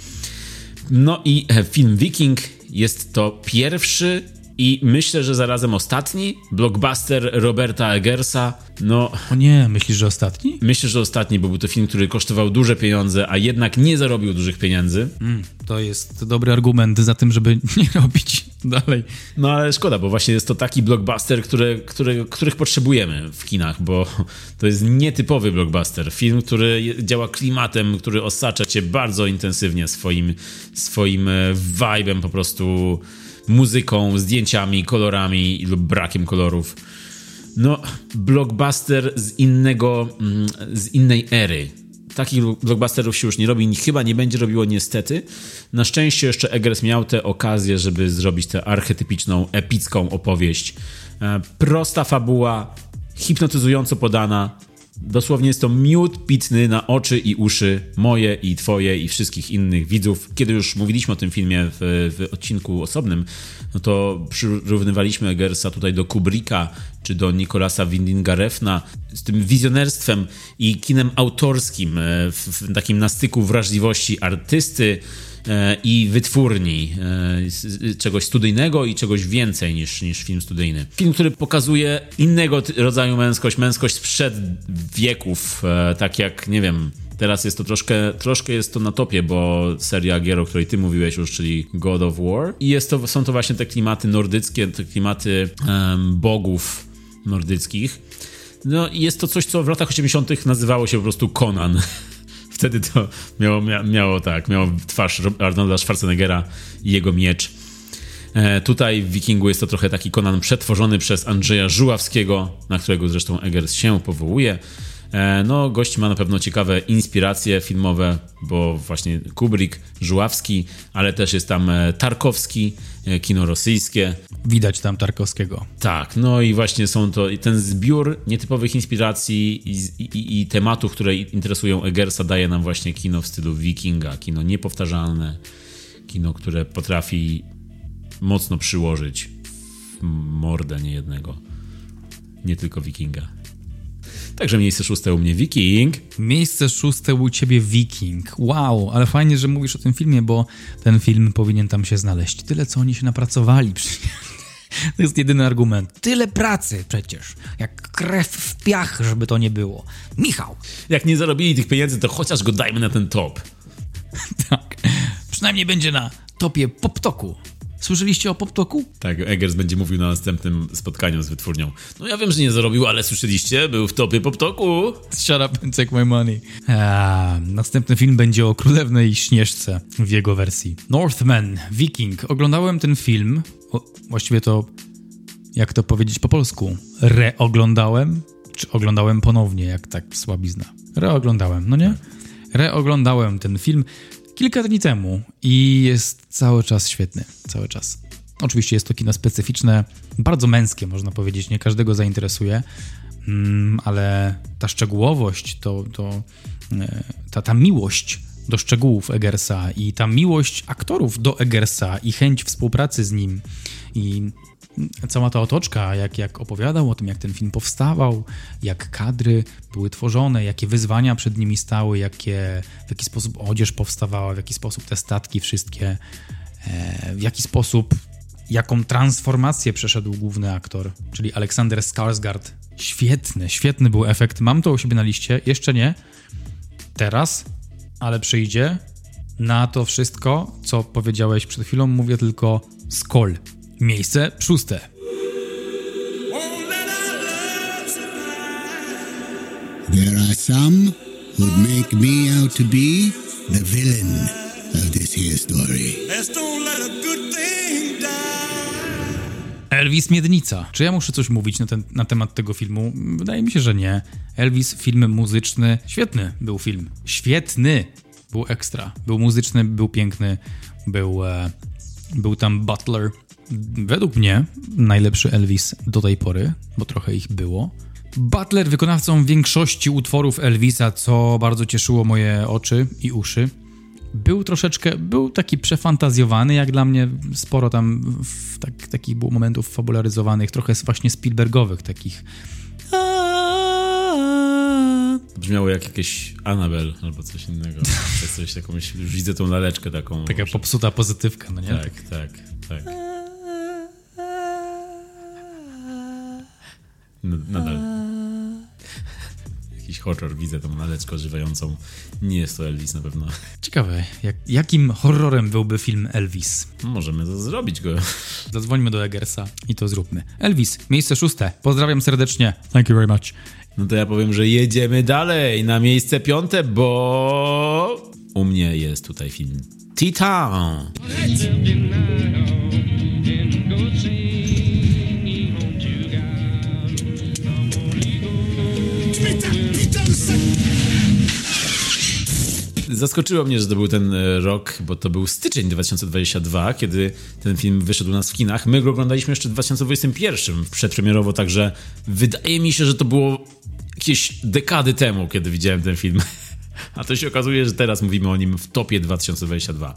No i e, film Viking jest to pierwszy I myślę, że zarazem ostatni blockbuster Roberta Eggersa. No. O nie, myślisz, że ostatni? Myślę, że ostatni, bo był to film, który kosztował duże pieniądze, a jednak nie zarobił dużych pieniędzy. Mm, to jest dobry argument za tym, żeby nie robić dalej. No ale szkoda, bo właśnie jest to taki blockbuster, który, który, których potrzebujemy w kinach, bo to jest nietypowy blockbuster. Film, który działa klimatem, który osacza cię bardzo intensywnie swoim, swoim e, vibe'em po prostu muzyką, zdjęciami, kolorami lub brakiem kolorów. No, blockbuster z innego, mm, z innej ery. Takich blockbusterów się już nie robi, chyba nie będzie robiło niestety. Na szczęście jeszcze Eggers miał tę okazję, żeby zrobić tę archetypiczną, epicką opowieść. E, prosta fabuła, hipnotyzująco podana, Dosłownie jest to miód pitny na oczy i uszy moje i twoje i wszystkich innych widzów. Kiedy już mówiliśmy o tym filmie w, w odcinku osobnym, no to przyrównywaliśmy Eggersa tutaj do Kubricka czy do Nicolasa Windinga Refna z tym wizjonerstwem i kinem autorskim e, w, w takim nastyku wrażliwości artysty, i wytwórni e, czegoś studyjnego i czegoś więcej niż, niż film studyjny. Film, który pokazuje innego rodzaju męskość, męskość sprzed wieków, e, tak jak, nie wiem, Teraz jest to troszkę, troszkę jest to na topie, bo seria gier, o której ty mówiłeś już, czyli God of War. I jest to, są to właśnie te klimaty nordyckie, te klimaty um, bogów nordyckich. No i jest to coś, co w latach 80. nazywało się po prostu Conan. Wtedy to miało, miało tak, miało twarz Arnolda Schwarzeneggera i jego miecz. E, tutaj w Wikingu jest to trochę taki Conan przetworzony przez Andrzeja Żuławskiego, na którego zresztą Eggers się powołuje. E, no, gość ma na pewno ciekawe inspiracje filmowe, bo właśnie Kubrick, Żuławski, ale też jest tam e, Tarkowski, e, kino rosyjskie. Widać tam Tarkowskiego. Tak, no i właśnie są to ten zbiór nietypowych inspiracji i, i, i tematów, które interesują Eggersa, daje nam właśnie kino w stylu Wikinga, kino niepowtarzalne, kino, które potrafi mocno przyłożyć w mordę niejednego, nie tylko Wikinga. Także miejsce szóste u mnie Viking. Miejsce szóste u ciebie Viking. Wow, ale fajnie, że mówisz o tym filmie, bo ten film powinien tam się znaleźć. Tyle, co oni się napracowali To jest jedyny argument. Tyle pracy przecież. Jak krew w piach, żeby to nie było. Michał. Jak nie zarobili tych pieniędzy, to chociaż go dajmy na ten top. tak. Przynajmniej będzie na topie poptoku. Słyszeliście o PopToku? Tak, Eggers będzie mówił na następnym spotkaniu z wytwórnią. No ja wiem, że nie zarobił, ale słyszeliście? Był w topie PopToku. Shut up and take my money. A, następny film będzie o Królewnej Śnieżce w jego wersji. Northman, Viking. Oglądałem ten film, o, właściwie to, jak to powiedzieć po polsku, reoglądałem, czy oglądałem ponownie, jak tak słabizna. Reoglądałem, no nie? Reoglądałem ten film kilka dni temu i jest cały czas świetny. Cały czas. Oczywiście jest to kino specyficzne, bardzo męskie, można powiedzieć, nie każdego zainteresuje, mm, ale ta szczegółowość, to, to, e, ta, ta miłość do szczegółów Eggersa i ta miłość aktorów do Eggersa i chęć współpracy z nim i cała ta otoczka, jak, jak opowiadał o tym, jak ten film powstawał, jak kadry były tworzone, jakie wyzwania przed nimi stały, jakie, w jaki sposób odzież powstawała, w jaki sposób te statki wszystkie, e, w jaki sposób, jaką transformację przeszedł główny aktor, czyli Aleksander Skarsgård. Świetny, świetny był efekt. Mam to u siebie na liście, jeszcze nie teraz, ale przyjdzie. Na to wszystko, co powiedziałeś przed chwilą, mówię tylko skol. Miejsce szóste. There are some who'd make me out to be the villain of this here story. Elvis Miednica. Czy ja muszę coś mówić na, ten, na temat tego filmu? Wydaje mi się, że nie. Elvis, film muzyczny. Świetny był film. Świetny. Był ekstra. Był muzyczny, był piękny. Był, e, był tam Butler, według mnie najlepszy Elvis do tej pory, bo trochę ich było. Butler wykonawcą większości utworów Elvisa, co bardzo cieszyło moje oczy i uszy. Był troszeczkę, był taki przefantazjowany, jak dla mnie sporo tam tak, takich było momentów fabularyzowanych, trochę właśnie Spielbergowych takich. Brzmiało jak jakieś Annabelle albo coś innego. coś taką, już widzę tą laleczkę taką. Taka popsuta pozytywka, no nie? Tak, tak, tak. Nadal. Jakiś horror, widzę tą laleczkę ożywającą. Nie jest to Elvis na pewno. Ciekawe, jak, jakim horrorem byłby film Elvis? Możemy to zrobić go. Zadzwońmy do Eggersa i to zróbmy. Elvis, miejsce szóste. Pozdrawiam serdecznie. Thank you very much. No to ja powiem, że jedziemy dalej na miejsce piąte, bo u mnie jest tutaj film Titan. Zaskoczyło mnie, że to był ten e, rok, bo to był styczeń 2022, kiedy ten film wyszedł u nas w kinach. My go oglądaliśmy jeszcze w 2021 przedpremierowo, także wydaje mi się, że to było jakieś dekady temu, kiedy widziałem ten film. A to się okazuje, że teraz mówimy o nim w topie 2022.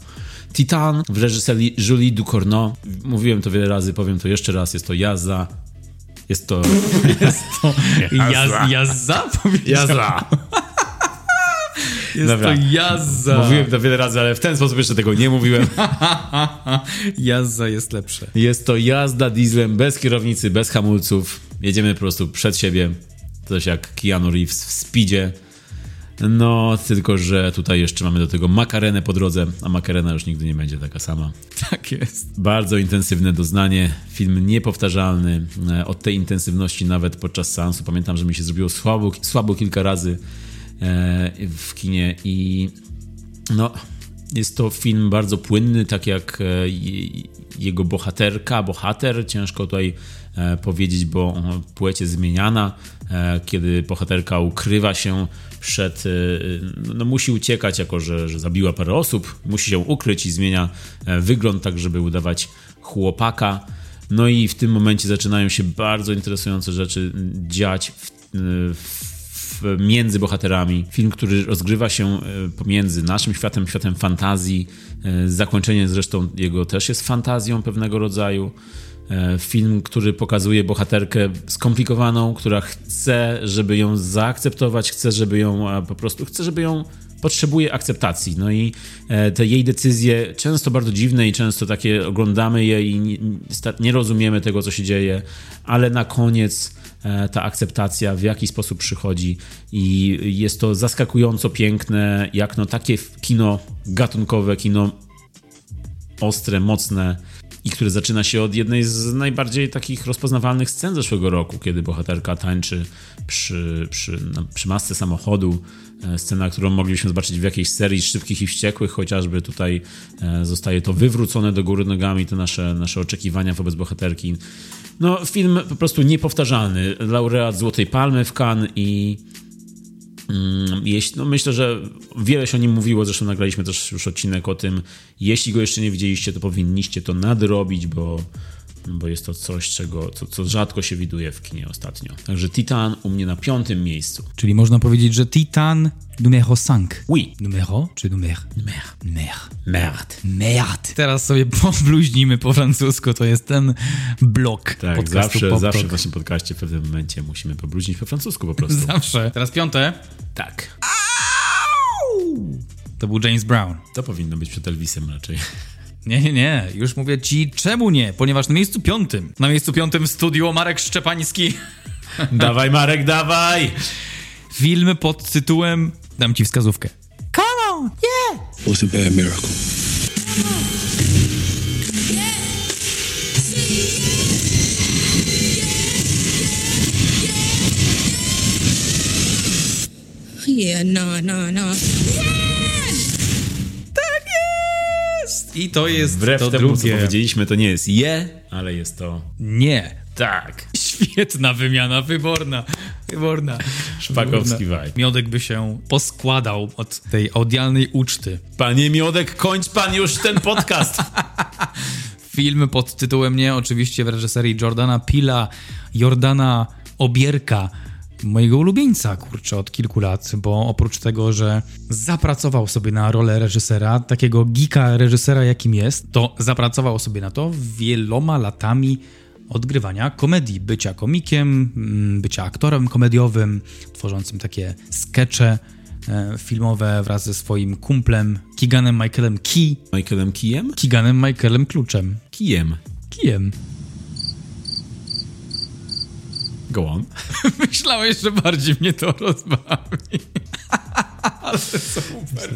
Titan w reżyserii Julie Ducournau. Mówiłem to wiele razy, powiem to jeszcze raz. Jest to jazda. Jest to... Jest to jazda? Jazda? Jazda. Jest Dobra. to jazza. Mówiłem to wiele razy, ale w ten sposób jeszcze tego nie mówiłem. jazza jest lepsze. Jest to jazda dieslem bez kierownicy, bez hamulców. Jedziemy po prostu przed siebie. Coś jak Keanu Reeves w speedzie. No, tylko że tutaj jeszcze mamy do tego makarenę po drodze, a makarena już nigdy nie będzie taka sama. Tak jest. Bardzo intensywne doznanie, film niepowtarzalny. E, Od tej intensywności nawet podczas seansu pamiętam, że mi się zrobiło słabo, słabo kilka razy w kinie i no, jest to film bardzo płynny, tak jak e, je- jego bohaterka, bohater, ciężko tutaj e, powiedzieć, bo płeć jest zmieniana, e, kiedy bohaterka ukrywa się przed, e, no musi uciekać, jako że, że zabiła parę osób, musi się ukryć i zmienia e, wygląd tak, żeby udawać chłopaka. No i w tym momencie zaczynają się bardzo interesujące rzeczy dziać w w- między bohaterami. Film, który rozgrywa się e, pomiędzy naszym światem, światem fantazji. E, Zakończenie zresztą jego też jest fantazją pewnego rodzaju. E, Film, który pokazuje bohaterkę skomplikowaną, która chce, żeby ją zaakceptować, chce, żeby ją po prostu, chce, żeby ją potrzebuje akceptacji. No i te jej decyzje, często bardzo dziwne i często takie oglądamy je i nie, rozumiemy tego, co się dzieje, ale na koniec ta akceptacja w jakiś sposób przychodzi i jest to zaskakująco piękne, jak no takie kino gatunkowe, kino ostre, mocne i które zaczyna się od jednej z najbardziej takich rozpoznawalnych scen zeszłego roku, kiedy bohaterka tańczy przy, przy, na, przy masce samochodu. E, Scena, którą mogliśmy zobaczyć w jakiejś serii Szybkich i Wściekłych, chociażby tutaj e, zostaje to wywrócone do góry nogami, te nasze, nasze oczekiwania wobec bohaterki. No, film po prostu niepowtarzalny. Laureat Złotej Palmy w Cannes i Mm, Jeśli, no myślę, że wiele się o nim mówiło, zresztą nagraliśmy też już odcinek o tym. Jeśli go jeszcze nie widzieliście, to powinniście to nadrobić, bo, bo jest to coś, czego, co, co rzadko się widuje w kinie ostatnio. Także Titan u mnie na piątym miejscu. Czyli można powiedzieć, że Titan numero 5. Oui. Numero czy numer? Numer. Numer. Merde. Merde. Teraz sobie pobluźnimy po francusku, to jest ten blok Tak, podcastu zawsze, zawsze w naszym podcaście w pewnym momencie musimy pobluźnić po francusku po prostu. Zawsze. Teraz piąte. Tak. To był James Brown. To powinno być przed Elvisem raczej. Nie, nie, nie. Już mówię ci czemu nie, ponieważ na miejscu piątym, na miejscu piątym w studiu Marek Szczepański. dawaj Marek, dawaj! Film pod tytułem... Dam ci wskazówkę. Come on, yeah! Was a bad miracle. Yeah, no, no, no. I to jest Wbrew to temu, co drugie. powiedzieliśmy, to nie jest je, ale jest to Nie. tak. Świetna wymiana, wyborna. Wyborna. Szpakowski vibe. Miodek by się poskładał od tej audialnej uczty. Panie Miodek, kończ pan już ten podcast! Film pod tytułem nie, oczywiście w reżyserii Jordana Pila, Jordana Obierka, mojego ulubieńca, kurczę, od kilku lat, bo oprócz tego, że zapracował sobie na rolę reżysera, takiego geeka reżysera jakim jest, to zapracował sobie na to wieloma latami odgrywania komedii, bycia komikiem, mm, bycia aktorem komediowym, tworzącym takie skecze e, filmowe wraz ze swoim kumplem Keeganem Michaelem Key, Michaelem Kijem? Keeganem Michaelem Kluczem. Kijem. Kijem. Go on. Myślałeś, że bardziej mnie to rozbawi. ale super.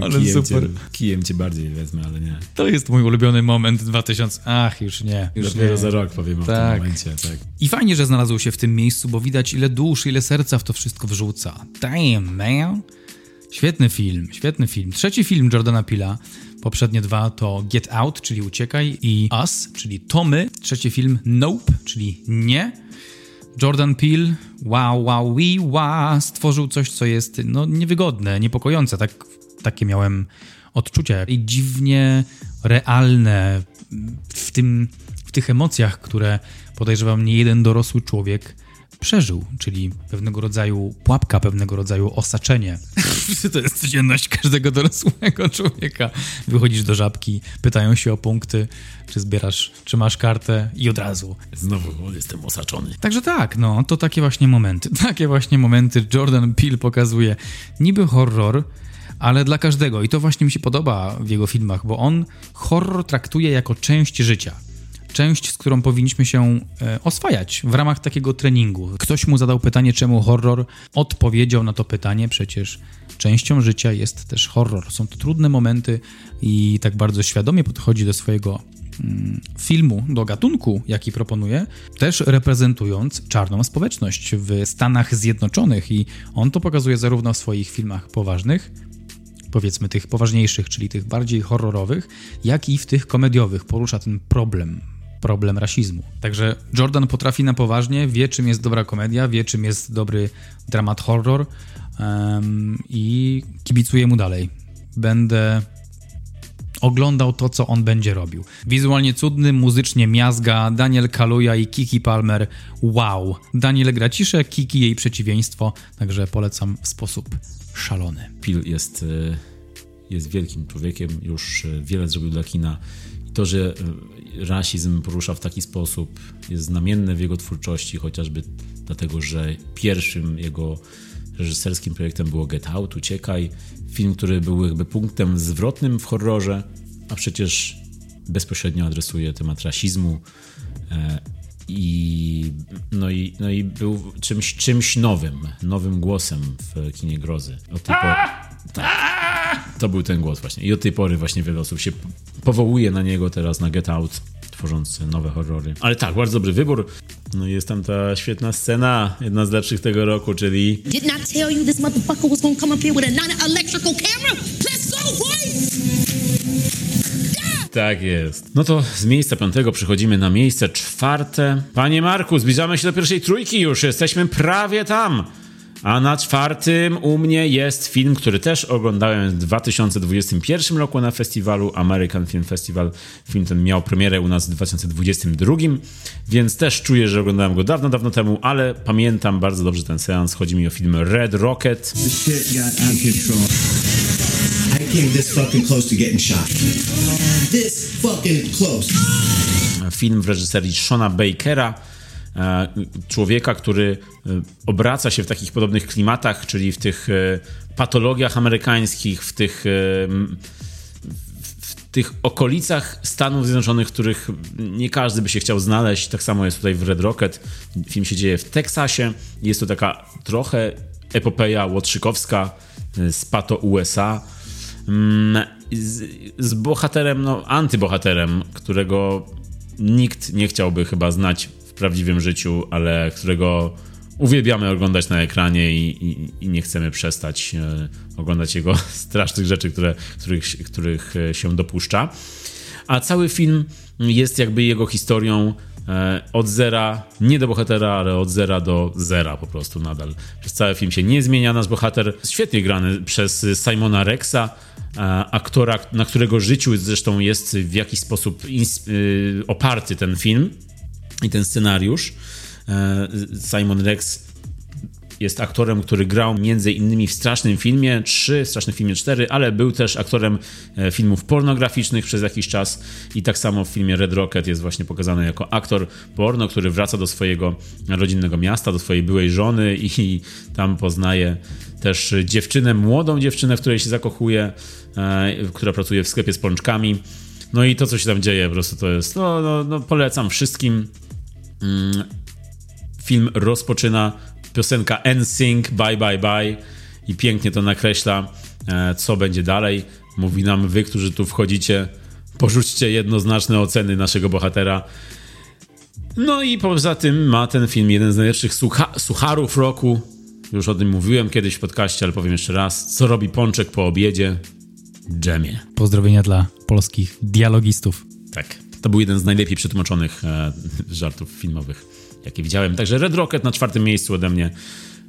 Ale kijem super. Cię, kijem cię bardziej wezmę, ale nie. To jest mój ulubiony moment 2000. Ach, już nie. Już Dopiero nie. za rok powiem o Tak. tym momencie. Tak. I fajnie, że znalazł się w tym miejscu, bo widać ile dusz, ile serca w to wszystko wrzuca. Damn, man. Świetny film, świetny film. Trzeci film Jordana Pila, poprzednie dwa to Get Out, czyli Uciekaj i Us, czyli To My. Trzeci film Nope, czyli Nie. Jordan Peele, wow, wow, wee, wow, stworzył coś, co jest no, niewygodne, niepokojące. Tak, takie miałem odczucia. I dziwnie realne w, tym, w tych emocjach, które podejrzewam nie jeden dorosły człowiek przeżył, czyli pewnego rodzaju pułapka, pewnego rodzaju osaczenie. to jest codzienność każdego dorosłego człowieka. Wychodzisz do żabki, pytają się o punkty, czy zbierasz, czy masz kartę i od razu. Znowu jestem osaczony. Także tak, no, to takie właśnie momenty. Takie właśnie momenty Jordan Peele pokazuje. Niby horror, ale dla każdego. I to właśnie mi się podoba w jego filmach, bo on horror traktuje jako część życia. Część, z którą powinniśmy się e, oswajać w ramach takiego treningu. Ktoś mu zadał pytanie, czemu horror? Odpowiedział na to pytanie, przecież częścią życia jest też horror. Są to trudne momenty i tak bardzo świadomie podchodzi do swojego mm, filmu, do gatunku, jaki proponuje, też reprezentując czarną społeczność w Stanach Zjednoczonych i on to pokazuje zarówno w swoich filmach poważnych, powiedzmy tych poważniejszych, czyli tych bardziej horrorowych, jak i w tych komediowych porusza ten problem, problem rasizmu. Także Jordan potrafi na poważnie, wie czym jest dobra komedia, wie czym jest dobry dramat horror em, i kibicuję mu dalej. Będę oglądał to, co on będzie robił. Wizualnie cudny, muzycznie miazga, Daniel Kaluja i Kiki Palmer. Wow! Daniel gra ciszę, Kiki jej przeciwieństwo, także polecam w sposób szalony. Pil jest, e, jest wielkim człowiekiem, już e, wiele zrobił dla kina. To, że e, rasizm porusza w taki sposób, jest znamienne w jego twórczości, chociażby dlatego, że pierwszym jego reżyserskim projektem było Get Out, Uciekaj. Film, który był jakby punktem zwrotnym w horrorze, a przecież bezpośrednio adresuje temat rasizmu. E, I, no, i, no i był czymś, czymś nowym, nowym głosem w kinie grozy. Pory, tak, to był ten głos właśnie. I od tej pory właśnie wiele osób się powołuje na niego teraz, na Get Out, tworząc nowe horrory. Ale tak, bardzo dobry wybór. No jest tam ta świetna scena, jedna z lepszych tego roku, czyli Didn't I tell you this motherfucker was gonna come up here with a non-electrical camera? Let's go, boy! Tak jest. No to z miejsca piątego przechodzimy na miejsce czwarte. Panie Marku, zbliżamy się do pierwszej trójki już, jesteśmy prawie tam. A na czwartym u mnie jest film, który też oglądałem w 2021 roku na festiwalu American Film Festival. Film ten miał premierę u nas w 2022, więc też czuję, że oglądałem go dawno, dawno temu, ale pamiętam bardzo dobrze ten seans. Chodzi mi o film Red Rocket. The shit got out of control. I came this fucking close to getting shot. This fucking close. film w reżyserii Shona Bakera, człowieka, który e, obraca się w takich podobnych klimatach, czyli w tych e, patologiach amerykańskich, w tych, e, tych okolicach Stanów Zjednoczonych, w których nie każdy by się chciał znaleźć. Tak samo jest tutaj w Red Rocket. Film się dzieje w Teksasie. Jest to taka trochę epopeja łotrzykowska e, z pato USA. Mm, Z, z bohaterem, no antybohaterem, którego nikt nie chciałby chyba znać prawdziwym życiu, ale którego uwielbiamy oglądać na ekranie i, i, i nie chcemy przestać e, oglądać jego strasznych rzeczy, które, których, których e, się dopuszcza. A cały film jest jakby jego historią e, od zera, nie do bohatera, ale od zera do zera po prostu nadal. Przez cały film się nie zmienia nasz bohater. Świetnie grany przez Simona Rexa, aktora, na którego życiu zresztą jest w jakiś sposób oparty ten film i ten scenariusz. E, Simon Rex jest aktorem, który grał między innymi w Strasznym Filmie 3, Strasznym Filmie 4, ale był też aktorem e, filmów pornograficznych przez jakiś czas i tak samo w filmie Red Rocket jest właśnie pokazany jako aktor porno, który wraca do swojego rodzinnego miasta, do swojej byłej żony i tam poznaje też dziewczynę, młodą dziewczynę, w której się zakochuje, e, która pracuje w sklepie z pączkami. No i to, co się tam dzieje, po prostu to jest, no, no, no polecam wszystkim. Mm, film rozpoczyna piosenka NSYNC, bye bye bye i pięknie to nakreśla, e, co będzie dalej. Mówi nam, wy, którzy tu wchodzicie, porzućcie jednoznaczne oceny naszego bohatera. No i poza tym ma ten film jeden z najlepszych sucha sucharów roku. Już o tym mówiłem kiedyś w podcaście, ale powiem jeszcze raz. Co robi Pączek po obiedzie? Dżemie. Pozdrowienia dla polskich dialogistów. Tak. To był jeden z najlepiej przetłumaczonych e, żartów filmowych, jakie widziałem. Także Red Rocket na czwartym miejscu ode mnie.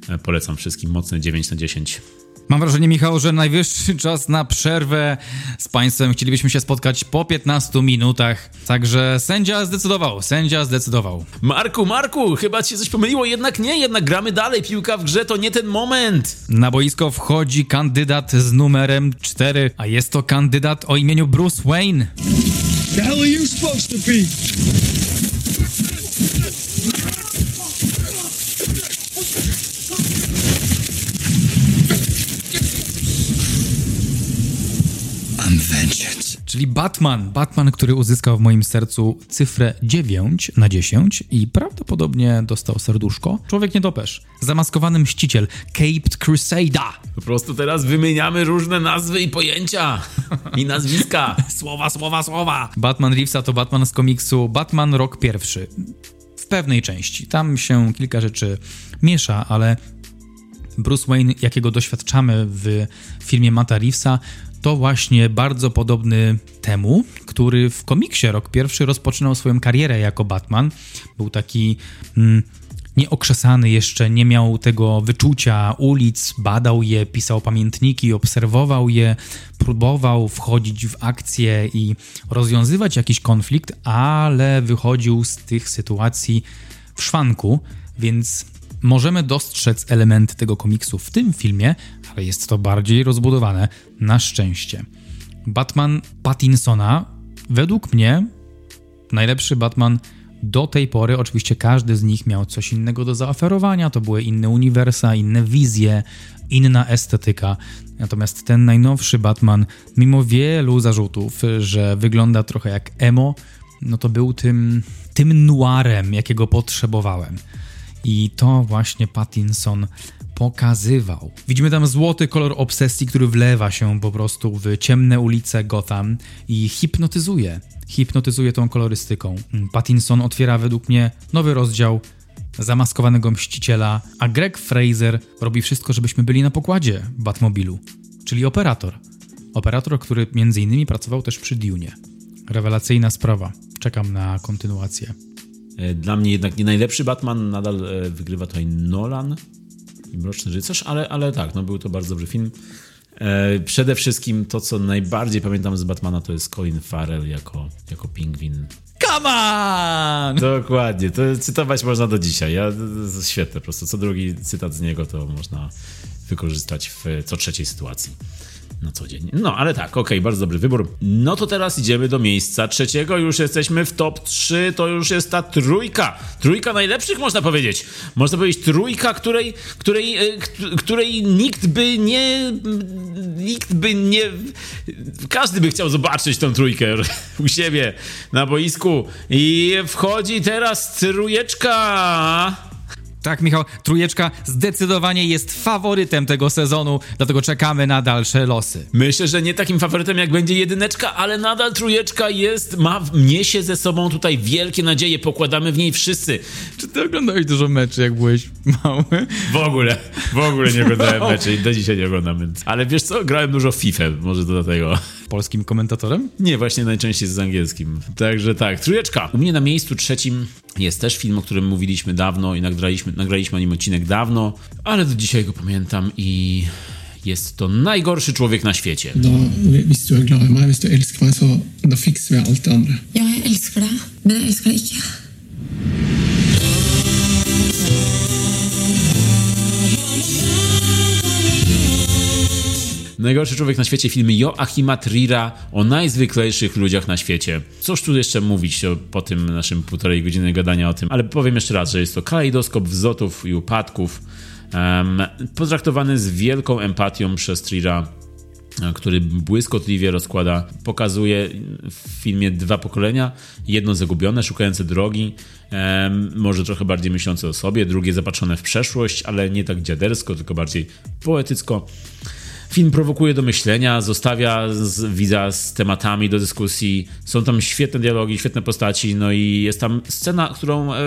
E, polecam wszystkim. Mocne 9 na 10. Mam wrażenie, Michał, że najwyższy czas na przerwę z Państwem. Chcielibyśmy się spotkać po 15 minutach. Także sędzia zdecydował, sędzia zdecydował. Marku, Marku, chyba ci się coś pomyliło, jednak nie, jednak gramy dalej. Piłka w grze to nie ten moment. Na boisko wchodzi kandydat z numerem 4, a jest to kandydat o imieniu Bruce Wayne. The hell are you supposed to be? I'm vengeance. Czyli Batman. Batman, który uzyskał w moim sercu cyfrę 9 na 10 i prawdopodobnie dostał serduszko. Człowiek nietoperz. Zamaskowany mściciel. Caped Crusader. Po prostu teraz wymieniamy różne nazwy i pojęcia. I nazwiska. słowa, słowa, słowa. Batman Reevesa to Batman z komiksu Batman Rok Pierwszy. W pewnej części. Tam się kilka rzeczy miesza, ale Bruce Wayne, jakiego doświadczamy w filmie Mata Reevesa, to właśnie bardzo podobny temu, który w komiksie rok pierwszy rozpoczynał swoją karierę jako Batman. Był taki mm, nieokrzesany jeszcze, nie miał tego wyczucia ulic, badał je, pisał pamiętniki, obserwował je, próbował wchodzić w akcję i rozwiązywać jakiś konflikt, ale wychodził z tych sytuacji w szwanku, więc możemy dostrzec elementy tego komiksu w tym filmie, ale jest to bardziej rozbudowane na szczęście. Batman Pattinsona, według mnie, najlepszy Batman do tej pory. Oczywiście każdy z nich miał coś innego do zaoferowania, to były inne uniwersa, inne wizje, inna estetyka. Natomiast ten najnowszy Batman, mimo wielu zarzutów, że wygląda trochę jak emo, no to był tym, tym noirem, jakiego potrzebowałem. I to właśnie Pattinson pokazywał. Widzimy tam złoty kolor obsesji, który wlewa się po prostu w ciemne ulice Gotham i hipnotyzuje. Hipnotyzuje tą kolorystyką. Pattinson otwiera według mnie nowy rozdział zamaskowanego mściciela, a Greg Fraser robi wszystko, żebyśmy byli na pokładzie Batmobilu, czyli operator. Operator, który między innymi pracował też przy Dune. Rewelacyjna sprawa. Czekam na kontynuację. Dla mnie jednak nie najlepszy Batman, nadal e, wygrywa tutaj Nolan i Mroczny Rycerz, ale, ale tak, no był to bardzo dobry film. E, przede wszystkim to, co najbardziej pamiętam z Batmana, to jest Colin Farrell jako, jako pingwin. Come on! Dokładnie, to cytować można do dzisiaj. Ja, to jest świetne, po prostu co drugi cytat z niego to można wykorzystać w co trzeciej sytuacji na co dzień. No, ale tak, okej, okay, bardzo dobry wybór. No to teraz idziemy do miejsca trzeciego, już jesteśmy w top 3, to już jest ta trójka. Trójka najlepszych, można powiedzieć. Można powiedzieć trójka, której, której, e, której nikt by nie... Nikt by nie... Każdy by chciał zobaczyć tą trójkę u siebie na boisku. I wchodzi teraz trójeczka... Tak, Michał, trójeczka zdecydowanie jest faworytem tego sezonu, dlatego czekamy na dalsze losy. Myślę, że nie takim faworytem jak będzie jedyneczka, ale nadal trójeczka jest, ma, niesie ze sobą tutaj wielkie nadzieje, pokładamy w niej wszyscy. Czy ty oglądałeś dużo meczy, jak byłeś mały? W ogóle, w ogóle nie oglądałem meczy i do dzisiaj nie oglądam. Ale wiesz co, grałem dużo w FIFA, może do tego. Polskim komentatorem? Nie, właśnie najczęściej z angielskim. Także tak, trójeczka. U mnie na miejscu trzecim jest też film, o którym mówiliśmy dawno i nagraliśmy, nagraliśmy o nim odcinek dawno, ale do dzisiaj go pamiętam i jest to najgorszy człowiek na świecie. Da, hvis du er glad i meg, hvis du elsker meg, så da fikser vi alt det andre. Ja, jeg elsker deg, men jeg elsker deg ikke. Najgorszy człowiek na świecie, filmy Joachima Trira o najzwyklejszych ludziach na świecie. Cóż tu jeszcze mówić o, po tym naszym półtorej godziny gadania o tym, ale powiem jeszcze raz, że jest to kalejdoskop wzlotów i upadków, um, potraktowany z wielką empatią przez Trira który błyskotliwie rozkłada, pokazuje w filmie dwa pokolenia. Jedno zagubione, szukające drogi, może trochę bardziej myślące o sobie, drugie zapatrzone w przeszłość, ale nie tak dziadersko, tylko bardziej poetycko. Film prowokuje do myślenia, zostawia z, widza z tematami do dyskusji. Są tam świetne dialogi, świetne postaci, no i jest tam scena, którą, e,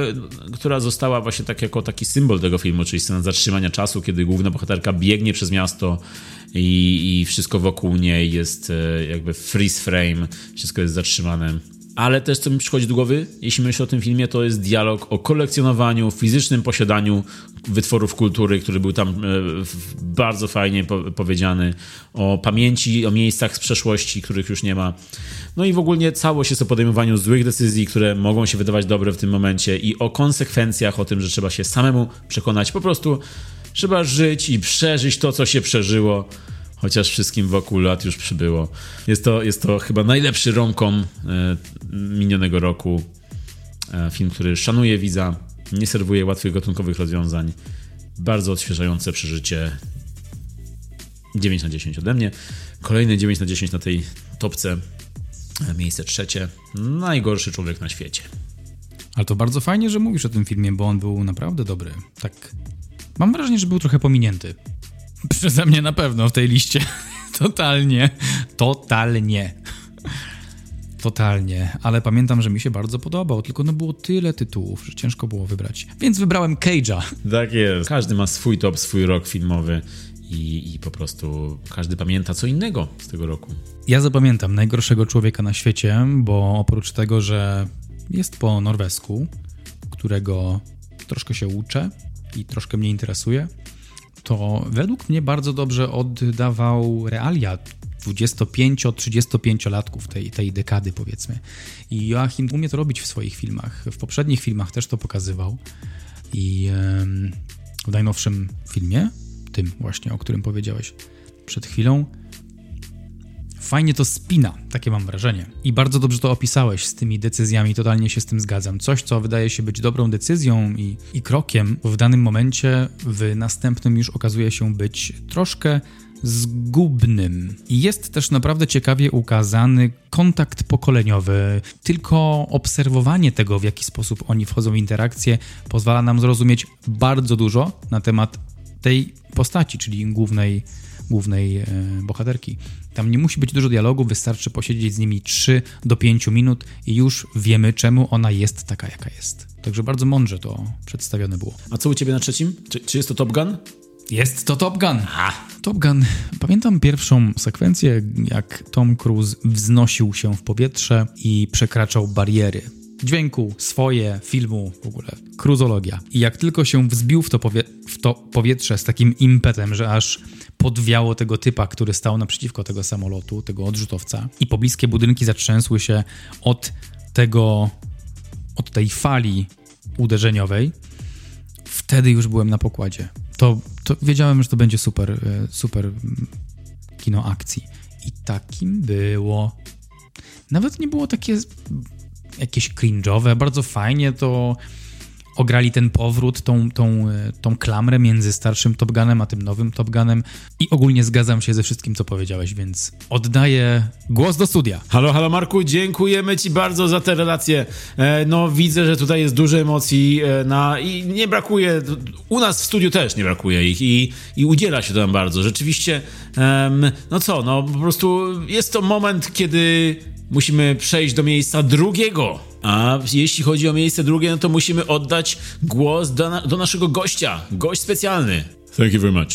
która została właśnie tak jako taki symbol tego filmu, czyli scena zatrzymania czasu, kiedy główna bohaterka biegnie przez miasto i, i wszystko wokół niej jest e, jakby freeze frame, wszystko jest zatrzymane. Ale też co mi przychodzi do głowy, jeśli myślę o tym filmie, to jest dialog o kolekcjonowaniu, fizycznym posiadaniu wytworów kultury, który był tam e, bardzo fajnie powiedziany, o pamięci, o miejscach z przeszłości, których już nie ma. No i w ogóle całość jest o podejmowaniu złych decyzji, które mogą się wydawać dobre w tym momencie i o konsekwencjach, o tym, że trzeba się samemu przekonać. Po prostu trzeba żyć i przeżyć to, co się przeżyło chociaż wszystkim wokół lat już przybyło. Jest to, jest to chyba najlepszy romkom e, minionego roku. E, film, który szanuje widza, nie serwuje łatwych gatunkowych rozwiązań. Bardzo odświeżające przeżycie. 9 na 10 ode mnie. Kolejny 9 na 10 na tej topce. E, miejsce trzecie. Najgorszy człowiek na świecie. Ale to bardzo fajnie, że mówisz o tym filmie, bo on był naprawdę dobry. Tak. Mam wrażenie, że był trochę pominięty. Przeze mnie na pewno w tej liście. Totalnie. Totalnie. Totalnie, ale pamiętam, że mi się bardzo podobał, tylko no było tyle tytułów, że ciężko było wybrać. Więc wybrałem Cage'a. Tak jest. Każdy ma swój top, swój rok filmowy i, i po prostu każdy pamięta co innego z tego roku. Ja zapamiętam najgorszego człowieka na świecie, bo oprócz tego, że jest po norwesku, którego troszkę się uczę i troszkę mnie interesuje, to według mnie bardzo dobrze oddawał realia 25-35-latków tej, tej dekady, powiedzmy. I Joachim umie to robić w swoich filmach. W poprzednich filmach też to pokazywał. I w najnowszym filmie, tym właśnie, o którym powiedziałeś przed chwilą, fajnie to spina, takie mam wrażenie. I bardzo dobrze to opisałeś z tymi decyzjami, totalnie się z tym zgadzam. Coś, co wydaje się być dobrą decyzją i, i krokiem, w danym momencie, w następnym już okazuje się być troszkę zgubnym. I jest też naprawdę ciekawie ukazany kontakt pokoleniowy. Tylko obserwowanie tego, w jaki sposób oni wchodzą w interakcję, pozwala nam zrozumieć bardzo dużo na temat tej postaci, czyli głównej, głównej e, bohaterki. Tam nie musi być dużo dialogu, wystarczy posiedzieć z nimi 3 do 5 minut i już wiemy, czemu ona jest taka, jaka jest. Także bardzo mądrze to przedstawione było. A co u ciebie na trzecim? Czy, czy jest to Top Gun? Jest to Top Gun. A. Top Gun. Pamiętam pierwszą sekwencję, jak Tom Cruise wznosił się w powietrze i przekraczał bariery dźwięku, swoje, filmu, w ogóle kruzologia. I jak tylko się wzbił w to, powie w to powietrze z takim impetem, że aż podwiało tego typa, który stał naprzeciwko tego samolotu, tego odrzutowca i pobliskie budynki zatrzęsły się od tego, od tej fali uderzeniowej, wtedy już byłem na pokładzie. To, to wiedziałem, że to będzie super, e, super kino akcji. I takim było. Nawet nie było takie jakieś cringe'owe, bardzo fajnie to ograli ten powrót, tą, tą, tą klamrę między starszym Top Gunem a tym nowym Top Gunem i ogólnie zgadzam się ze wszystkim, co powiedziałeś, więc oddaję głos do studia. Halo, halo Marku, dziękujemy Ci bardzo za te relacje. E, no widzę, że tutaj jest dużo emocji e, na, i nie brakuje, u nas w studiu też nie brakuje ich i, i udziela się tam bardzo. Rzeczywiście, no co, no po prostu jest to moment, kiedy musimy przejść do miejsca drugiego. A jeśli chodzi o miejsce drugie, no to musimy oddać głos do, na, do naszego gościa. Gość specjalny. Thank you very much.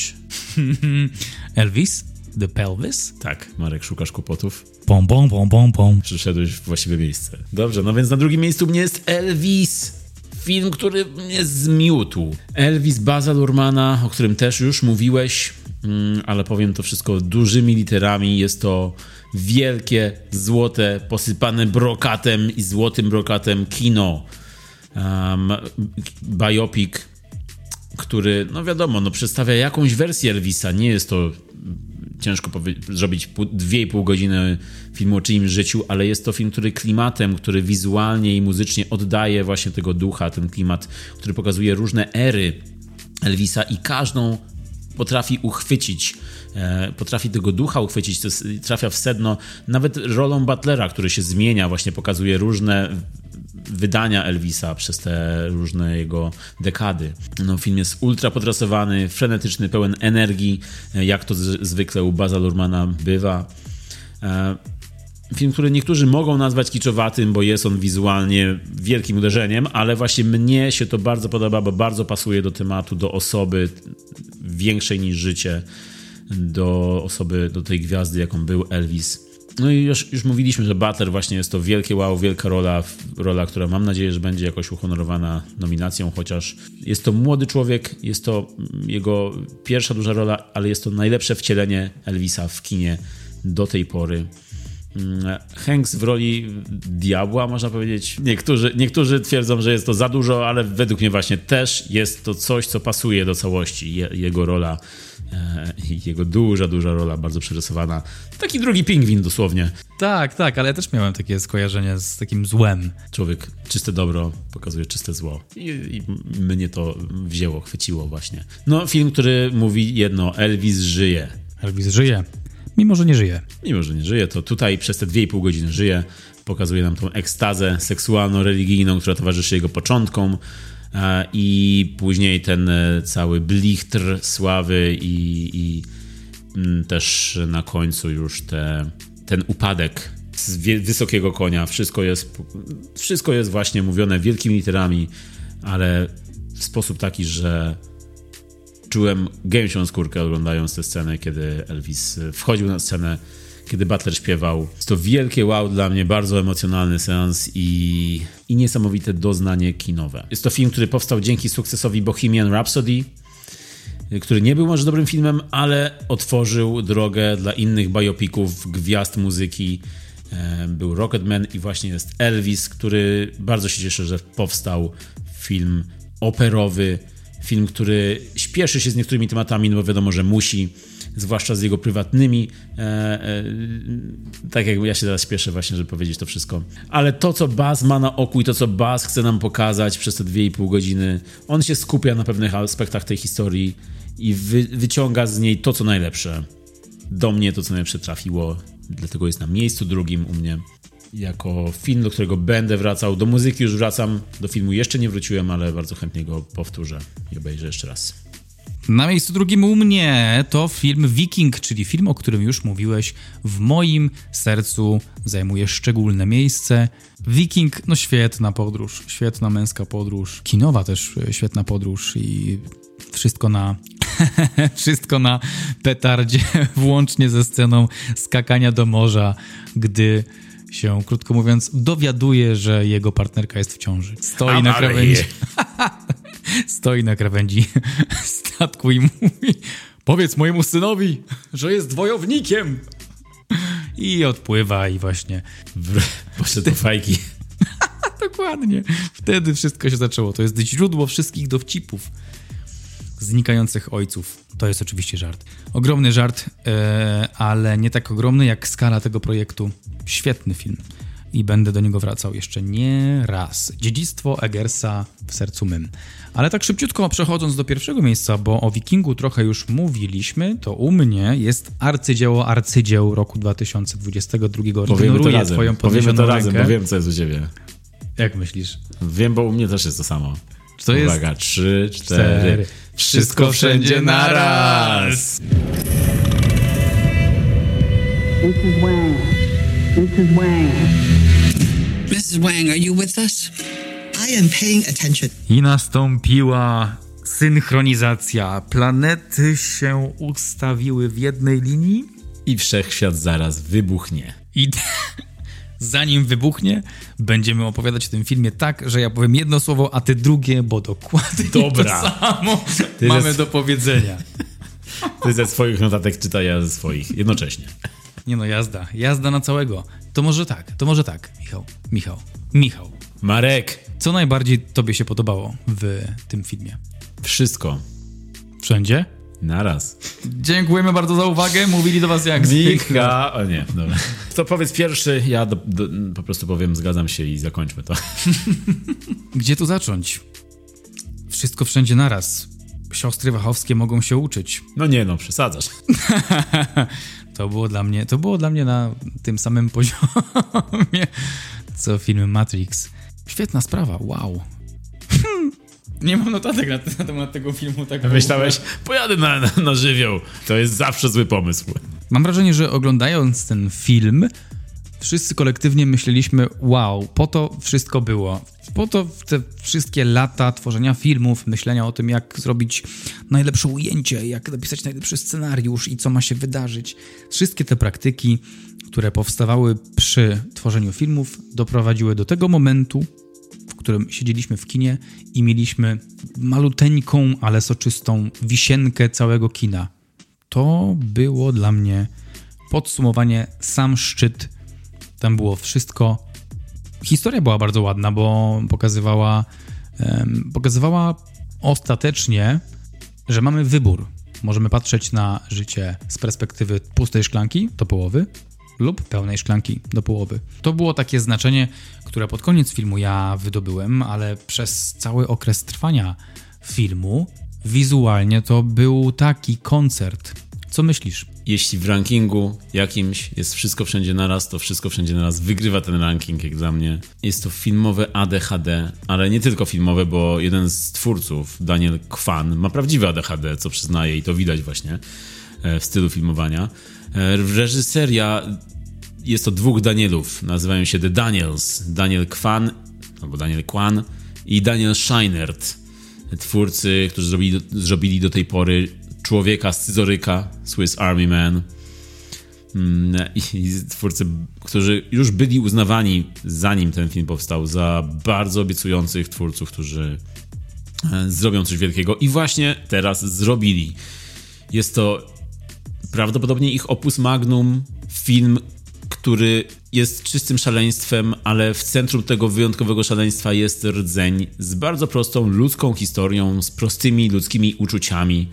Elvis? The Pelvis? Tak, Marek, szukasz kłopotów. Pom, pom, pom, pom, pom. Przyszedłeś w właściwe miejsce. Dobrze, no więc na drugim miejscu mnie jest Elvis. Film, który mnie zmiótł. Elvis Baza Lurmana, o którym też już mówiłeś, mm, ale powiem to wszystko dużymi literami. Jest to wielkie, złote, posypane brokatem i złotym brokatem kino. Um, biopic, który, no wiadomo, no przedstawia jakąś wersję Elvisa. Nie jest to ciężko zrobić dwie i pół godziny filmu o czyimś życiu, ale jest to film, który klimatem, który wizualnie i muzycznie oddaje właśnie tego ducha, ten klimat, który pokazuje różne ery Elvisa i każdą potrafi uchwycić, e, potrafi tego ducha uchwycić, to trafia w sedno. Nawet rolą Butlera, który się zmienia, właśnie pokazuje różne wydania Elvisa przez te różne jego dekady. No, film jest ultra podrasowany, frenetyczny, pełen energii, e, jak to z, zwykle u Baza Lurmana bywa. E, film, który niektórzy mogą nazwać kiczowatym, bo jest on wizualnie wielkim uderzeniem, ale właśnie mnie się to bardzo podoba, bo bardzo pasuje do tematu, do osoby większej niż życie, do osoby, do tej gwiazdy, jaką był Elvis. No i już, już mówiliśmy, że Butler właśnie jest to wielkie wow, wielka rola, rola, która mam nadzieję, że będzie jakoś uhonorowana nominacją, chociaż jest to młody człowiek, jest to jego pierwsza duża rola, ale jest to najlepsze wcielenie Elvisa w kinie do tej pory. Mm, Hanks w roli diabła, można powiedzieć. Niektórzy, niektórzy twierdzą, że jest to za dużo, ale według mnie właśnie też jest to coś, co pasuje do całości. Je, jego rola, e, jego duża, duża rola, bardzo przerysowana. Taki drugi pingwin dosłownie. Tak, tak, ale ja też miałem takie skojarzenie z takim złem. Człowiek czyste dobro pokazuje czyste zło. I, I, mnie to wzięło, chwyciło właśnie. No, film, który mówi jedno, Elvis żyje. Elvis żyje. Mimo, że nie żyje. Mimo, że nie żyje, to tutaj przez te 2,5 godziny żyje. Pokazuje nam tą ekstazę seksualno-religijną, która towarzyszy jego początkom. e, I później ten e, cały blichtr sławy i, i mm, też na końcu już te, ten upadek z wysokiego konia. Wszystko jest, wszystko jest właśnie mówione wielkimi literami, ale w sposób taki, że czułem gęsią skórkę oglądając tę scenę, kiedy Elvis wchodził na scenę, kiedy Butler śpiewał. Jest to wielkie wow dla mnie, bardzo emocjonalny seans i, i niesamowite doznanie kinowe. Jest to film, który powstał dzięki sukcesowi Bohemian Rhapsody, który nie był może dobrym filmem, ale otworzył drogę dla innych biopików, gwiazd muzyki. E, Był Rocketman i właśnie jest Elvis, który bardzo się cieszę, że powstał film operowy, film, który śpieszy się z niektórymi tematami, no bo wiadomo, że musi, zwłaszcza z jego prywatnymi. E, e, tak jak ja się teraz śpieszę właśnie, żeby powiedzieć to wszystko. Ale to, co Baz ma na oku i to, co Baz chce nam pokazać przez te 2,5 godziny, on się skupia na pewnych aspektach tej historii i wy, wyciąga z niej to, co najlepsze. Do mnie to, co najlepsze trafiło, dlatego jest na miejscu drugim u mnie. Jako film, do którego będę wracał. Do muzyki już wracam, do filmu jeszcze nie wróciłem, ale bardzo chętnie go powtórzę i obejrzę jeszcze raz. Na miejscu drugim u mnie to film Viking, czyli film, o którym już mówiłeś. W moim sercu zajmuje szczególne miejsce. Viking, no świetna podróż, świetna męska podróż. Kinowa też e, świetna podróż i wszystko na wszystko na petardzie, włącznie ze sceną skakania do morza, gdy się, krótko mówiąc, dowiaduje, że jego partnerka jest w ciąży. Stoi I'm na krawędzi. Stoi na krawędzi statku i mówi: Powiedz mojemu synowi, że jest wojownikiem. I odpływa i właśnie. Poszedł do fajki. Dokładnie. Wtedy wszystko się zaczęło. To jest źródło wszystkich dowcipów znikających ojców. To jest oczywiście żart. Ogromny żart, e, ale nie tak ogromny jak skala tego projektu. Świetny film. I będę do niego wracał jeszcze nie raz. Dziedzictwo Eggersa w sercu mym. Ale tak szybciutko przechodząc do pierwszego miejsca, bo o Wikingu trochę już mówiliśmy, to u mnie jest arcydzieło arcydzieł roku 2022. Powiemy to Ignoruję razem. twoją Powiemy to razem, rękę. bo wiem, co jest u ciebie. Jak myślisz? Wiem, bo u mnie też jest to samo. Czy to jest- Uwaga, trzy, cztery. Cztery. Wszystko wszędzie naraz! Mrs. Wang. Mrs. Wang. Mrs. Wang, are you with us? I am paying attention. I nastąpiła synchronizacja. Planety się ustawiły w jednej linii I wszechświat zaraz wybuchnie. i zanim wybuchnie, będziemy opowiadać o tym filmie tak, że ja powiem jedno słowo, a ty drugie, bo dokładnie Dobra. to samo Ty mamy do powiedzenia. Ty ze swoich notatek czytaj, ja ze swoich. Jednocześnie. Nie no, jazda. Jazda na całego. To może tak, to może tak, Michał. Michał. Michał. Marek. Co najbardziej tobie się podobało w tym filmie? Wszystko. Wszędzie? Naraz. Dziękujemy bardzo za uwagę. Mówili do was jak zwykle. Micha... O nie, dobra. To powiedz pierwszy, ja do, do, po prostu powiem, zgadzam się i zakończmy to. Gdzie tu zacząć? Wszystko wszędzie naraz. siostry Wachowskie mogą się uczyć. No nie no, przesadzasz. to było dla mnie, to było dla mnie na tym samym poziomie, co film Matrix. Świetna sprawa, wow. Nie mam notatek na, na temat tego filmu. Tak Myślałeś, pojadę na, na, na żywioł. To jest zawsze zły pomysł. Mam wrażenie, że oglądając ten film, wszyscy kolektywnie myśleliśmy, wow, po to wszystko było. Po to te wszystkie lata tworzenia filmów, myślenia o tym, jak zrobić najlepsze ujęcie, jak napisać najlepszy scenariusz i co ma się wydarzyć. Wszystkie te praktyki, które powstawały przy tworzeniu filmów, doprowadziły do tego momentu, którym siedzieliśmy w kinie i mieliśmy maluteńką, ale soczystą wisienkę całego kina. To było dla mnie podsumowanie, sam szczyt. Tam było wszystko. Historia była bardzo ładna, bo pokazywała, pokazywała ostatecznie, że mamy wybór. Możemy patrzeć na życie z perspektywy pustej szklanki do połowy lub pełnej szklanki do połowy. To było takie znaczenie, które pod koniec filmu ja wydobyłem, ale przez cały okres trwania filmu wizualnie to był taki koncert. Co myślisz? Jeśli w rankingu jakimś jest wszystko wszędzie naraz, to wszystko wszędzie naraz wygrywa ten ranking, jak dla mnie. Jest to filmowe ADHD, ale nie tylko filmowe, bo jeden z twórców, Daniel Kwan, ma prawdziwe ADHD, co przyznaje i to widać właśnie w stylu filmowania. Reżyseria jest to dwóch Danielów, nazywają się The Daniels. Daniel Kwan, albo Daniel Kwan i Daniel Scheinert. Twórcy, którzy zrobili, zrobili do tej pory Człowieka Scyzoryka, Swiss Army Man. I twórcy, którzy już byli uznawani, zanim ten film powstał, za bardzo obiecujących twórców, którzy zrobią coś wielkiego. I właśnie teraz zrobili. Jest to prawdopodobnie ich opus magnum, film, który jest czystym szaleństwem, ale w centrum tego wyjątkowego szaleństwa jest rdzeń z bardzo prostą ludzką historią, z prostymi ludzkimi uczuciami.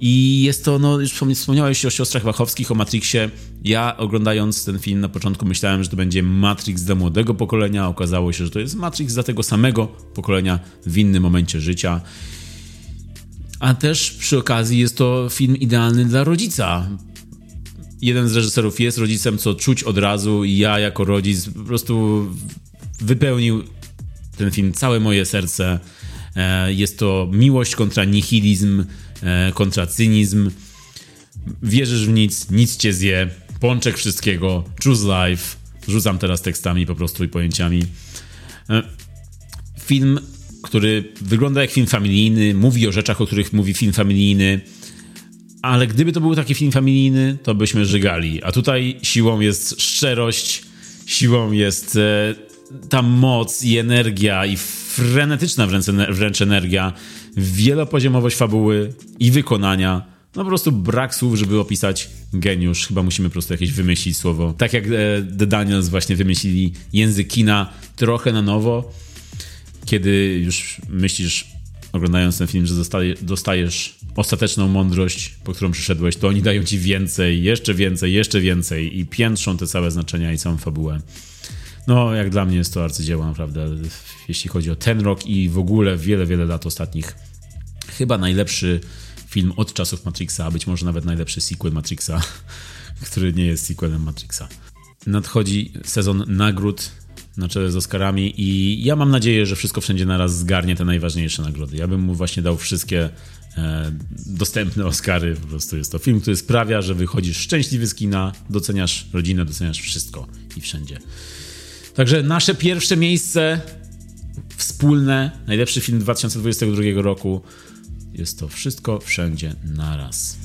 I jest to, no już wspomniałeś o siostrach Wachowskich, o Matrixie. Ja oglądając ten film na początku myślałem, że to będzie Matrix dla młodego pokolenia. Okazało się, że to jest Matrix dla tego samego pokolenia w innym momencie życia. A też przy okazji jest to film idealny dla rodzica. Jeden z reżyserów jest rodzicem, co czuć od razu, i ja jako rodzic po prostu wypełnił ten film całe moje serce. Jest to miłość kontra nihilizm, kontra cynizm. Wierzysz w nic, nic cię zje, pączek wszystkiego, choose life. Rzucam teraz tekstami po prostu i pojęciami. Film, który wygląda jak film familijny, mówi o rzeczach, o których mówi film familijny, ale gdyby to był taki film familijny, to byśmy żygali. A tutaj siłą jest szczerość, siłą jest e, ta moc i energia i frenetyczna wręcz, wręcz energia, wielopoziomowość fabuły i wykonania. No po prostu brak słów, żeby opisać geniusz. Chyba musimy po prostu jakieś wymyślić słowo. Tak jak e, The Daniels właśnie wymyślili język kina trochę na nowo. Kiedy już myślisz, oglądając ten film, że dostajesz ostateczną mądrość, po którą przyszedłeś, to oni dają ci więcej, jeszcze więcej, jeszcze więcej i piętrzą te całe znaczenia i całą fabułę. No, jak dla mnie jest to arcydzieło, naprawdę, jeśli chodzi o ten rok i w ogóle wiele, wiele lat ostatnich. Chyba najlepszy film od czasów Matrixa, a być może nawet najlepszy sequel Matrixa, który nie jest sequelem Matrixa. Nadchodzi sezon nagród na czele z Oscarami i ja mam nadzieję, że wszystko wszędzie naraz zgarnie te najważniejsze nagrody. Ja bym mu właśnie dał wszystkie e, dostępne Oscary. Po prostu jest to film, który sprawia, że wychodzisz szczęśliwy z kina, doceniasz rodzinę, doceniasz wszystko i wszędzie. Także nasze pierwsze miejsce wspólne, najlepszy film 2022 roku. Jest to wszystko wszędzie naraz.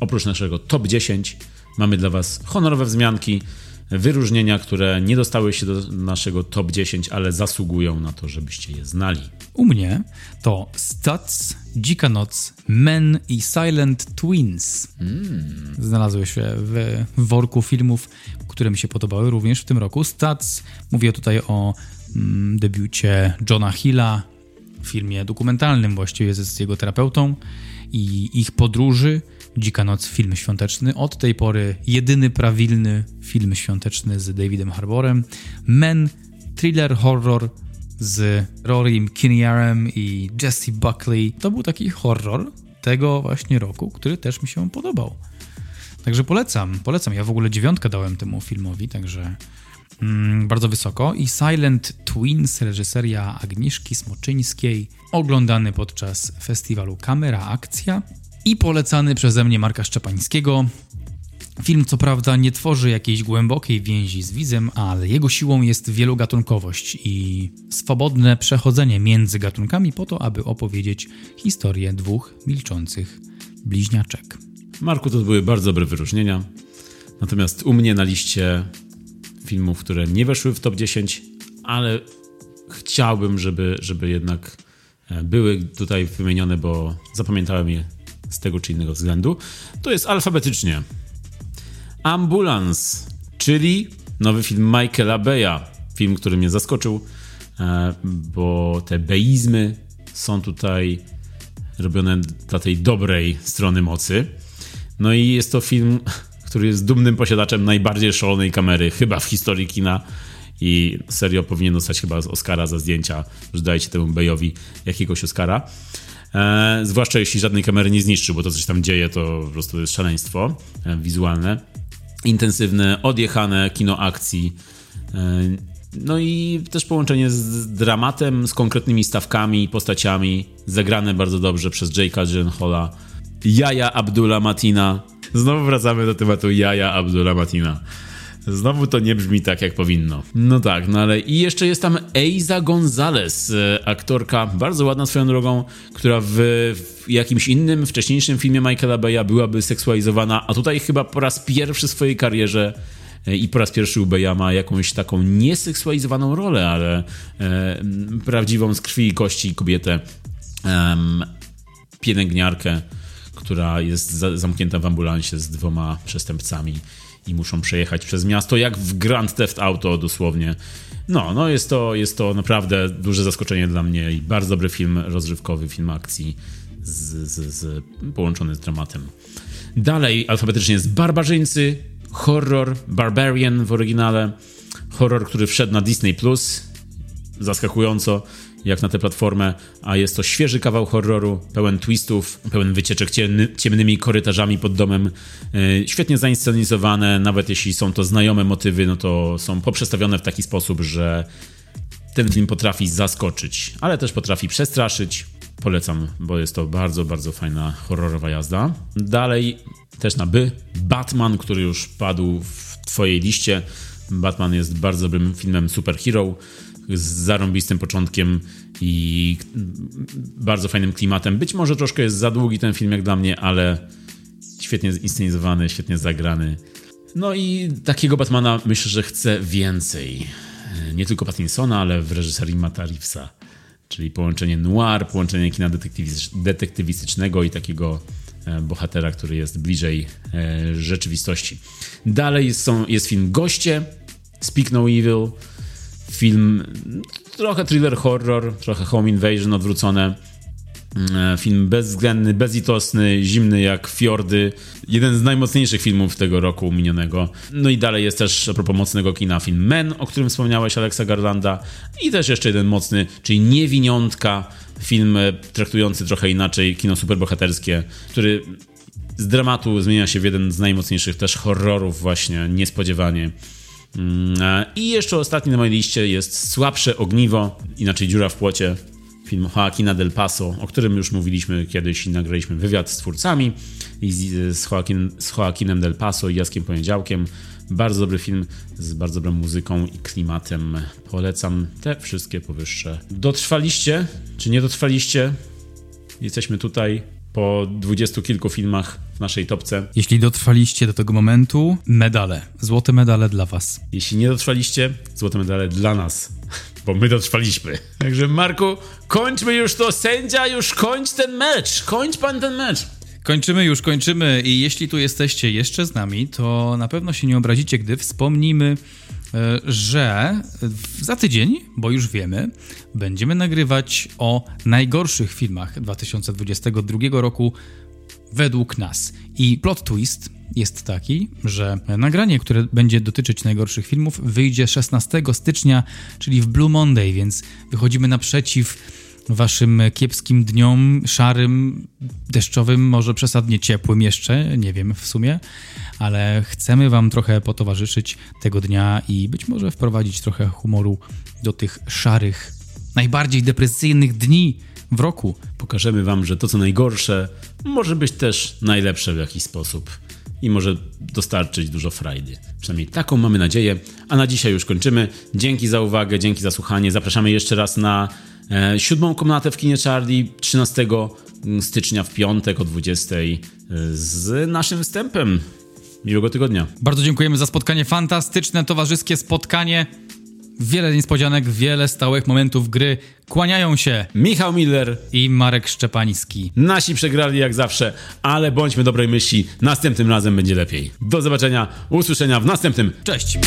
Oprócz naszego top 10 mamy dla Was honorowe wzmianki, wyróżnienia, które nie dostały się do naszego top 10, ale zasługują na to, żebyście je znali. U mnie to Stats, Dzika Noc, Men i Silent Twins. Mm. Znalazły się w worku filmów, które mi się podobały również w tym roku. Stats, mówię tutaj o mm, debiucie Johna Hilla, filmie dokumentalnym właściwie z jego terapeutą i ich podróży Dzika Noc, film świąteczny. Od tej pory jedyny prawilny film świąteczny z Davidem Harborem. Men, thriller, horror, z Rorym Kinnearem i Jesse Buckley. To był taki horror tego właśnie roku, który też mi się podobał. Także polecam, polecam. Ja w ogóle dziewiątkę dałem temu filmowi, także mm, bardzo wysoko. I Silent Twins, reżyseria Agnieszki Smoczyńskiej, oglądany podczas festiwalu Kamera Akcja i polecany przeze mnie Marka Szczepańskiego. Film co prawda nie tworzy jakiejś głębokiej więzi z widzem, ale jego siłą jest wielogatunkowość i swobodne przechodzenie między gatunkami po to, aby opowiedzieć historię dwóch milczących bliźniaczek. Marku, to były bardzo dobre wyróżnienia. Natomiast u mnie na liście filmów, które nie weszły w top 10, ale chciałbym, żeby, żeby jednak e, były tutaj wymienione, bo zapamiętałem je z tego czy innego względu, to jest alfabetycznie. Ambulance, czyli nowy film Michaela Beya. Film, który mnie zaskoczył, e, bo te beizmy są tutaj robione dla tej dobrej strony mocy. No i jest to film, który jest dumnym posiadaczem najbardziej szalonej kamery chyba w historii kina i serio powinien dostać chyba Oscara za zdjęcia, że dajcie temu Bejowi jakiegoś Oscara. E, zwłaszcza jeśli żadnej kamery nie zniszczy, bo to coś tam dzieje, to po prostu jest szaleństwo e, wizualne. Intensywne, odjechane kino akcji. E, no i też połączenie z dramatem, z konkretnymi stawkami, postaciami, zagrane bardzo dobrze przez Jake'a Gyllenhaala Jaja Abdullah Matina. Znowu wracamy do tematu Jaja Abdullah Matina. Znowu to nie brzmi tak, jak powinno. No tak, no ale i jeszcze jest tam Eiza Gonzalez, e, aktorka, bardzo ładna swoją drogą, która w, w jakimś innym, wcześniejszym filmie Michaela Beya byłaby seksualizowana, a tutaj chyba po raz pierwszy w swojej karierze e, i po raz pierwszy u Beya ma jakąś taką nieseksualizowaną rolę, ale e, prawdziwą z krwi i kości kobietę, e, pielęgniarkę, która jest za, zamknięta w ambulansie z dwoma przestępcami i muszą przejechać przez miasto, jak w Grand Theft Auto dosłownie. No, no jest to, jest to naprawdę duże zaskoczenie dla mnie i bardzo dobry film rozrywkowy, film akcji z, z, z, połączony z dramatem. Dalej alfabetycznie jest Barbarzyńcy, horror, Barbarian w oryginale, horror, który wszedł na Disney+, Plus, zaskakująco jak na tę platformę, a jest to świeży kawał horroru, pełen twistów, pełen wycieczek ciemny, ciemnymi korytarzami pod domem, yy, świetnie zainscenizowane, nawet jeśli są to znajome motywy, no to są poprzestawione w taki sposób, że ten film potrafi zaskoczyć, ale też potrafi przestraszyć. Polecam, bo jest to bardzo, bardzo fajna horrorowa jazda. Dalej, też na by, Batman, który już padł w twojej liście. Batman jest bardzo dobrym filmem superhero z zarąbistym początkiem i bardzo fajnym klimatem. Być może troszkę jest za długi ten film jak dla mnie, ale świetnie zinscenizowany, świetnie zagrany. No i takiego Batmana myślę, że chcę więcej. Nie tylko Pattinsona, ale w reżyserii Matta Reevesa. Czyli połączenie noir, połączenie kina detektywistycznego i takiego e, bohatera, który jest bliżej e, rzeczywistości. Dalej są, jest film Goście, Speak No Evil, Film trochę thriller horror, trochę home invasion odwrócone. Mm, film bezwzględny, bezlitosny, zimny jak fiordy. Jeden z najmocniejszych filmów tego roku minionego. No i dalej jest też a propos mocnego kina film Men, o którym wspomniałeś, Alexa Garlanda. I też jeszcze jeden mocny, czyli Niewiniątka, film e, traktujący trochę inaczej kino superbohaterskie, który z dramatu zmienia się w jeden z najmocniejszych też horrorów właśnie, niespodziewanie. Mm, I jeszcze ostatni na mojej liście jest Słabsze ogniwo, inaczej Dziura w płocie, film Joaquina del Paso, o którym już mówiliśmy kiedyś i nagraliśmy wywiad z twórcami z, z, Joaquin, z Joaquinem del Paso i Jaskiem Poniedziałkiem. Bardzo dobry film z bardzo dobrą muzyką i klimatem. Polecam te wszystkie powyższe. Dotrwaliście, czy nie dotrwaliście? Jesteśmy tutaj po dwudziestu kilku filmach w naszej topce. Jeśli dotrwaliście do tego momentu, medale. Złote medale dla was. Jeśli nie dotrwaliście, złote medale dla nas. Bo my dotrwaliśmy. Także Marku, kończmy już to. Sędzia, już kończ ten mecz. Kończ pan ten mecz. Kończymy już, kończymy i jeśli tu jesteście jeszcze z nami, to na pewno się nie obrazicie, gdy wspomnimy, że za tydzień, bo już wiemy, będziemy nagrywać o najgorszych filmach 2022 roku według nas. I plot twist jest taki, że nagranie, które będzie dotyczyć najgorszych filmów, wyjdzie 16 stycznia, czyli w Blue Monday, więc wychodzimy naprzeciw waszym kiepskim dniom, szarym, deszczowym, może przesadnie ciepłym jeszcze, nie wiem w sumie, ale chcemy wam trochę potowarzyszyć tego dnia i być może wprowadzić trochę humoru do tych szarych, najbardziej depresyjnych dni w roku. Pokażemy wam, że to co najgorsze może być też najlepsze w jakiś sposób i może dostarczyć dużo frajdy. Przynajmniej taką mamy nadzieję. A na dzisiaj już kończymy. Dzięki za uwagę, dzięki za słuchanie. Zapraszamy jeszcze raz na E, siódmą komnatę w kinie Charlie 13 stycznia w piątek o 20 e, z naszym występem. Miłego tygodnia. Bardzo dziękujemy za spotkanie. Fantastyczne, towarzyskie spotkanie. Wiele niespodzianek, wiele stałych momentów gry. Kłaniają się Michał Miller i Marek Szczepański. Nasi przegrali jak zawsze, ale bądźmy dobrej myśli. Następnym razem będzie lepiej. Do zobaczenia, usłyszenia w następnym. Cześć!